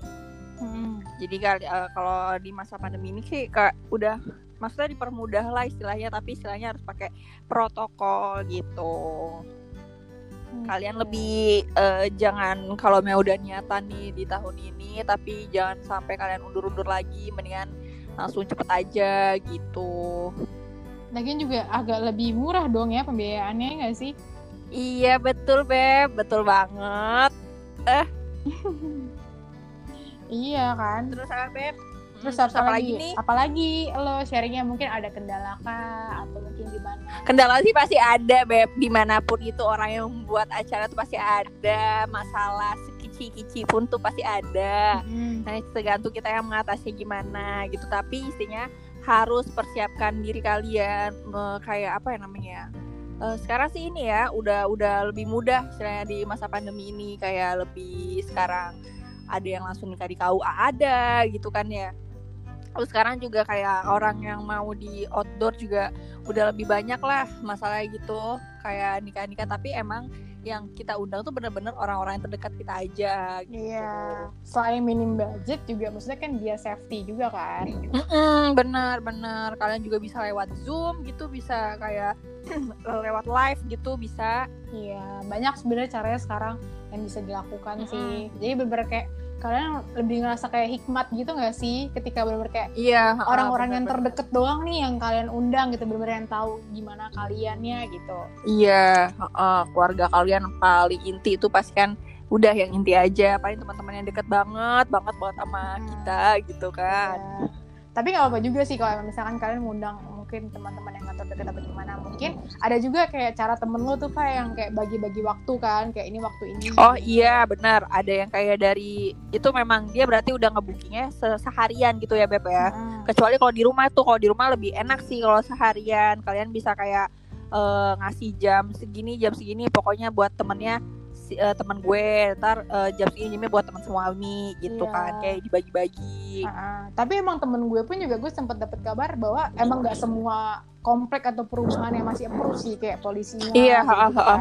Speaker 2: Mm-mm.
Speaker 1: Jadi kali eh, kalau di masa pandemi ini sih kayak udah maksudnya dipermudah lah istilahnya tapi istilahnya harus pakai protokol gitu. kalian
Speaker 2: Gitu.
Speaker 1: lebih eh, jangan kalau mau udah niatan nih di tahun ini tapi jangan sampai kalian undur-undur lagi mendingan langsung cepet aja gitu
Speaker 2: Lagian juga agak lebih murah dong ya pembiayaannya nggak sih?
Speaker 1: iya betul beb betul banget
Speaker 2: iya kan?
Speaker 1: Terus apa beb
Speaker 2: terus
Speaker 1: Hmm,
Speaker 2: apa, lagi?
Speaker 1: nih?
Speaker 2: Apalagi lo sharingnya mungkin ada kendala kah? Atau mungkin gimana?
Speaker 1: Kendala sih pasti ada beb. Di mana pun itu orang yang membuat acara tuh pasti ada. Masalah sekici-kici pun tuh pasti ada.
Speaker 2: Hmm.
Speaker 1: nah tergantung kita yang mengatasi gimana gitu. Tapi istinya harus persiapkan diri kalian kayak apa ya namanya? Eh, sekarang sih ini ya udah udah lebih mudah istilahnya di masa pandemi ini. Kayak lebih sekarang ada yang langsung nikah di KUA ada gitu kan ya. Terus sekarang juga kayak orang yang mau di outdoor juga udah lebih banyak lah masalah gitu kayak nikah-nikah. Tapi emang yang kita undang tuh bener-bener orang-orang yang terdekat kita aja gitu.
Speaker 2: Iya, selain minim budget juga maksudnya kan biar safety juga kan.
Speaker 1: Mm-mm, bener bener kalian juga bisa lewat zoom gitu bisa kayak lewat live gitu bisa
Speaker 2: Iya, banyak sebenarnya caranya sekarang yang bisa dilakukan
Speaker 1: Mm-mm.
Speaker 2: sih. Jadi bener kayak kalian lebih ngerasa kayak hikmat gitu nggak sih ketika bener kayak
Speaker 1: iya
Speaker 2: orang-orang yang
Speaker 1: bener-bener.
Speaker 2: terdeket doang nih yang kalian undang gitu bener yang tahu gimana kaliannya gitu.
Speaker 1: iya heeh, keluarga kalian paling inti itu pasti kan udah yang inti aja paling teman-teman yang deket banget banget banget sama
Speaker 2: Hmm.
Speaker 1: kita gitu kan
Speaker 2: Ya. Tapi nggak apa juga sih kalau misalkan kalian ngundang mungkin teman-teman yang nggak terdekat atau gimana. Mungkin ada juga kayak cara temen lo tuh kayak yang kayak bagi-bagi waktu kan, kayak ini waktu ini.
Speaker 1: Oh iya benar ada yang kayak dari itu memang dia berarti udah ngebukingnya se- seharian gitu ya Beb ya.
Speaker 2: Hmm.
Speaker 1: Kecuali kalau di rumah tuh kalau di rumah lebih enak sih kalau seharian kalian bisa kayak eh, ngasih jam segini jam segini pokoknya buat temennya si, eh, temen gue ntar eh, jam segini jamnya buat teman suami gitu
Speaker 2: Iya.
Speaker 1: kan kayak dibagi-bagi.
Speaker 2: Ah, tapi emang temen gue pun juga gue sempat dapat kabar bahwa emang nggak semua komplek atau perumahan yang masih approve sih kayak polisinya.
Speaker 1: Iya,
Speaker 2: gitu kan.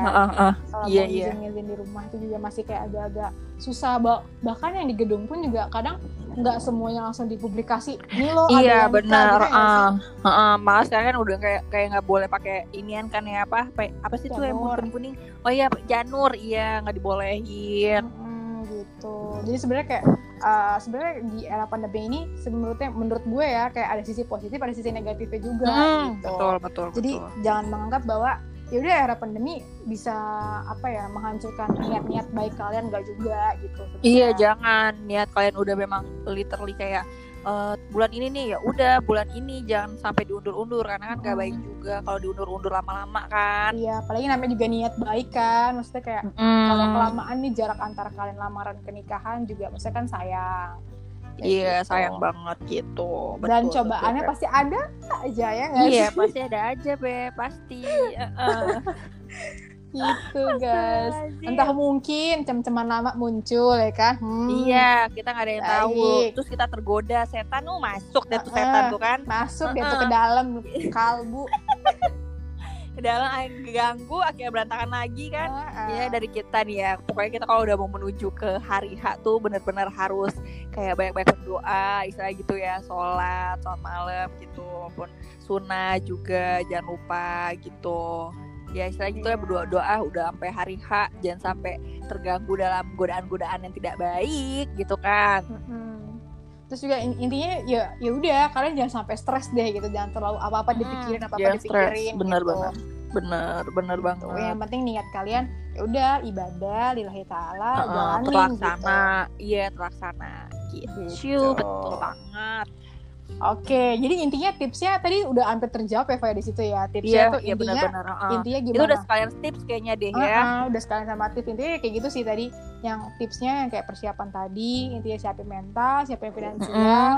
Speaker 1: Iya, iya.
Speaker 2: izin-izin di rumah itu juga masih kayak agak-agak susah. Bah- bahkan yang di gedung pun juga kadang nggak semuanya langsung dipublikasi. Ini lo
Speaker 1: Iya benar.
Speaker 2: sih?
Speaker 1: ah Heeh, malah sekarang kan udah kayak kayak nggak boleh pakai inian kan ya apa apa, apa sih tuh yang
Speaker 2: Janur.
Speaker 1: kuning kuning? Oh iya janur iya nggak dibolehin.
Speaker 2: Mm, gitu. Jadi sebenarnya kayak uh, sebenarnya di era pandemi ini menurutnya menurut gue ya kayak ada sisi positif ada sisi negatifnya juga
Speaker 1: Hmm,
Speaker 2: gitu.
Speaker 1: betul betul
Speaker 2: Jadi
Speaker 1: betul.
Speaker 2: jangan menganggap bahwa ya udah era pandemi bisa apa ya menghancurkan niat-niat baik kalian gak juga gitu.
Speaker 1: Iya jangan niat kalian udah memang literally kayak eh, bulan ini nih ya udah bulan ini jangan sampai diundur-undur karena kan gak baik
Speaker 2: Hmm.
Speaker 1: juga kalau diundur-undur lama-lama kan.
Speaker 2: Iya, apalagi namanya juga niat baik kan. Maksudnya kayak
Speaker 1: Hmm.
Speaker 2: kalau kelamaan nih jarak antara kalian lamaran ke nikahan juga maksudnya kan sayang.
Speaker 1: Iya
Speaker 2: gitu.
Speaker 1: sayang banget gitu.
Speaker 2: Dan
Speaker 1: Betul,
Speaker 2: cobaannya
Speaker 1: betul,
Speaker 2: pasti ada aja ya nggak
Speaker 1: Iya
Speaker 2: sih?
Speaker 1: pasti ada aja be pasti. Heeh.
Speaker 2: Gitu guys. Entah mungkin cem-ceman lama muncul ya kan? Hmm,
Speaker 1: Iya, kita nggak ada yang tahu.
Speaker 2: Baik.
Speaker 1: Terus kita tergoda setan, oh masuk deh tuh setan tuh kan.
Speaker 2: Masuk deh tuh ke dalam kalbu.
Speaker 1: Ke dalam air ganggu, akhirnya berantakan lagi kan. Iya dari kita nih ya. Pokoknya kita kalau udah mau menuju ke hari H tuh bener-bener harus kayak banyak-banyak berdoa, istilah gitu ya, sholat, sholat malam gitu, maupun sunnah juga jangan lupa gitu. Ya istilah gitu ya berdoa doa udah sampai hari H jangan sampai terganggu dalam godaan-godaan yang tidak baik gitu kan.
Speaker 2: Mm-mm. Terus juga in- intinya ya ya udah kalian jangan sampai stres deh gitu, jangan terlalu apa-apa dipikirin apa-apa
Speaker 1: jangan
Speaker 2: dipikirin.
Speaker 1: Bener,
Speaker 2: gitu.
Speaker 1: bener. Bener, bener
Speaker 2: Gitu.
Speaker 1: banget.
Speaker 2: Yang penting niat kalian ya udah ibadah lillahi taala
Speaker 1: Heeh,
Speaker 2: jalanin
Speaker 1: terlaksana, iya terlaksana gitu.
Speaker 2: Gitu.
Speaker 1: Betul banget.
Speaker 2: Oke, jadi intinya tipsnya tadi udah hampir terjawab ya Faya di situ ya. Tipsnya
Speaker 1: Iya,
Speaker 2: tuh
Speaker 1: iya
Speaker 2: intinya
Speaker 1: benar-benar. heeh.
Speaker 2: intinya
Speaker 1: Itu
Speaker 2: gimana?
Speaker 1: udah sekalian tips kayaknya deh ya.
Speaker 2: Heeh, udah sekalian sama tips intinya kayak gitu sih tadi yang tipsnya yang kayak persiapan tadi intinya siapin mental siapin finansial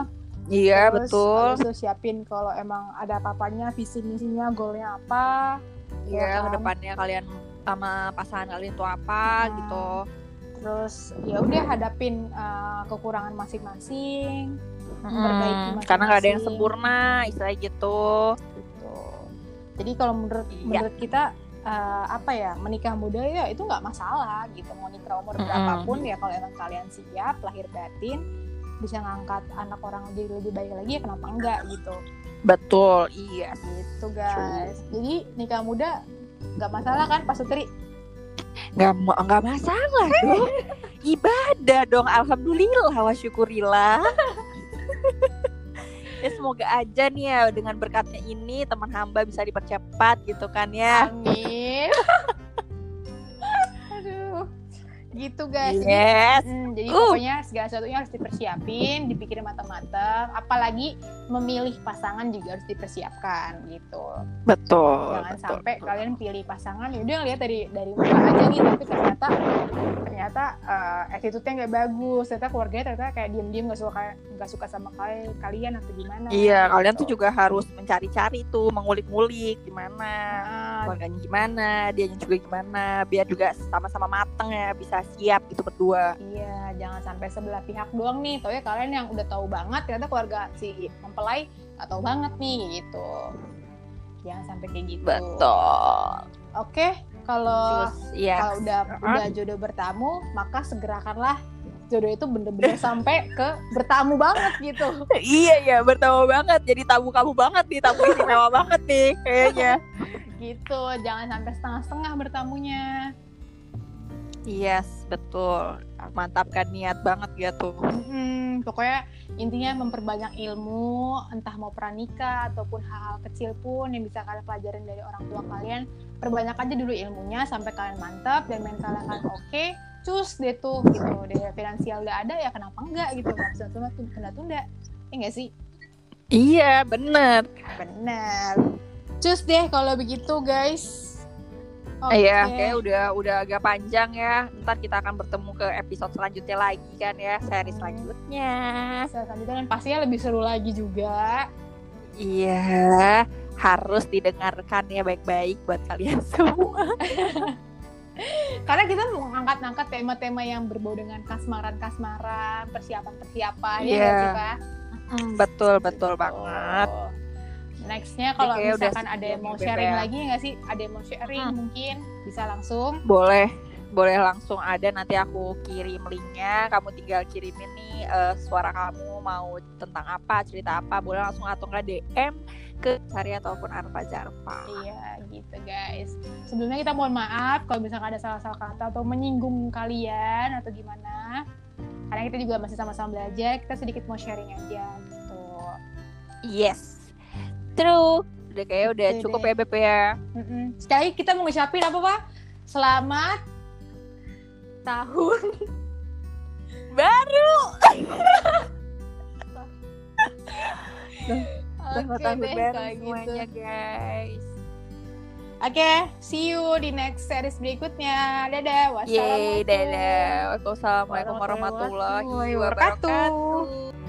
Speaker 1: Iya,
Speaker 2: terus
Speaker 1: betul.
Speaker 2: itu siapin kalau emang ada apa-apanya visi misinya goalnya apa
Speaker 1: Iya,
Speaker 2: ya kan?
Speaker 1: ke depannya kalian sama pasangan kalian tuh apa
Speaker 2: Hmm.
Speaker 1: gitu.
Speaker 2: terus ya udah hadapin uh, kekurangan masing-masing Memperbaiki
Speaker 1: Karena nggak ada yang sempurna, istilah gitu.
Speaker 2: gitu jadi kalau menurut
Speaker 1: Iya.
Speaker 2: menurut kita uh, apa ya menikah muda ya itu nggak masalah gitu mau nikah umur
Speaker 1: Mm-mm.
Speaker 2: berapapun ya kalau emang kalian siap lahir batin bisa ngangkat anak orang jadi lebih baik lagi ya kenapa enggak gitu
Speaker 1: Betul, iya.
Speaker 2: gitu guys jadi nikah muda nggak masalah kan Pak Sutri
Speaker 1: Nggak nggak masalah dong. Ibadah dong, alhamdulillah wa syukurillah. Ya semoga aja nih ya dengan berkatnya ini teman hamba bisa dipercepat gitu kan ya.
Speaker 2: amin aduh gitu guys Jadi,
Speaker 1: Yes.
Speaker 2: mm, jadi
Speaker 1: Uh.
Speaker 2: pokoknya segala sesuatunya harus dipersiapin dipikirin matang-matang apalagi memilih pasangan juga harus dipersiapkan gitu
Speaker 1: Betul.
Speaker 2: jangan
Speaker 1: betul,
Speaker 2: sampai
Speaker 1: betul.
Speaker 2: kalian pilih pasangan ya udah lihat dari dari muka aja nih tapi ternyata ternyata uh, attitude-nya nggak bagus ternyata keluarganya ternyata kayak diem-diem nggak suka nggak suka sama kalian kalian atau gimana
Speaker 1: Iya, kalian tuh
Speaker 2: gitu.
Speaker 1: juga harus mencari-cari tuh, mengulik-ngulik gimana,
Speaker 2: Nah,
Speaker 1: keluarganya gimana, dianya juga gimana, biar juga sama-sama mateng ya, bisa siap gitu berdua.
Speaker 2: Iya, jangan sampai sebelah pihak doang nih. Tau ya kalian yang udah tahu banget, ternyata keluarga si mempelai nggak tahu banget nih gitu. Jangan sampai kayak gitu.
Speaker 1: Betul.
Speaker 2: Oke, kalau
Speaker 1: Terus, ya.
Speaker 2: kalau udah
Speaker 1: Uh-uh.
Speaker 2: udah jodoh bertamu, maka segerakanlah jodoh itu bener-bener sampai ke bertamu banget gitu.
Speaker 1: iya ya, bertamu banget. Jadi tamu kamu banget nih, tamu istimewa banget nih kayaknya.
Speaker 2: Gitu, jangan sampai setengah-setengah bertamunya.
Speaker 1: Yes, betul. Mantapkan niat banget ya tuh.
Speaker 2: Mm-mm, pokoknya intinya memperbanyak ilmu, entah mau pranikah ataupun hal-hal kecil pun yang bisa kalian pelajarin dari orang tua kalian. Perbanyak aja dulu ilmunya sampai kalian mantap dan mental kalian oke. Cus deh tuh gitu. Dari finansial gak ada ya kenapa enggak gitu. Gak bisa tunda tunda-tunda. Ya enggak sih?
Speaker 1: Iya, bener.
Speaker 2: Bener. Cus deh kalau begitu guys. Oke.
Speaker 1: Iya, kayak udah udah agak panjang ya. Ntar kita akan bertemu ke episode selanjutnya lagi kan ya, seri selanjutnya.
Speaker 2: Selanjutnya dan pastinya lebih seru lagi juga.
Speaker 1: Iya, harus didengarkan ya baik-baik buat kalian semua.
Speaker 2: Karena kita mau ngangkat-ngangkat tema-tema yang berbau dengan kasmaran-kasmaran, persiapan-persiapan ya
Speaker 1: Iya.
Speaker 2: sih, Pak?
Speaker 1: Mm, betul, betul
Speaker 2: Gitu.
Speaker 1: banget.
Speaker 2: Nextnya kalau
Speaker 1: udah
Speaker 2: misalkan ada yang mau sharing
Speaker 1: ya.
Speaker 2: lagi nggak sih? Ada yang mau sharing
Speaker 1: Hmm.
Speaker 2: mungkin bisa langsung.
Speaker 1: Boleh, boleh langsung ada nanti aku kirim linknya. Kamu tinggal kirimin nih eh, suara kamu mau tentang apa, cerita apa. Boleh langsung atau nggak DM ke Sari ataupun Arfa Jarfa.
Speaker 2: Iya gitu guys. Sebelumnya kita mohon maaf kalau misalkan ada salah-salah kata atau menyinggung kalian atau gimana. Karena kita juga masih sama-sama belajar, kita sedikit mau sharing aja gitu.
Speaker 1: Yes, true. Udah kayak udah
Speaker 2: Gitu
Speaker 1: cukup
Speaker 2: deh.
Speaker 1: ya Beb ya.
Speaker 2: Mm-mm. Sekali kita mau ngucapin apa Pak? Selamat tahun
Speaker 1: Baru.
Speaker 2: Oke
Speaker 1: Selamat tahun
Speaker 2: deh,
Speaker 1: baru
Speaker 2: gitu.
Speaker 1: semuanya guys.
Speaker 2: Oke, see you di next series berikutnya. Dadah.
Speaker 1: Yeay,
Speaker 2: Wassalamualaikum.
Speaker 1: dadah. Wassalamualaikum warahmatullahi
Speaker 2: wabarakatuh.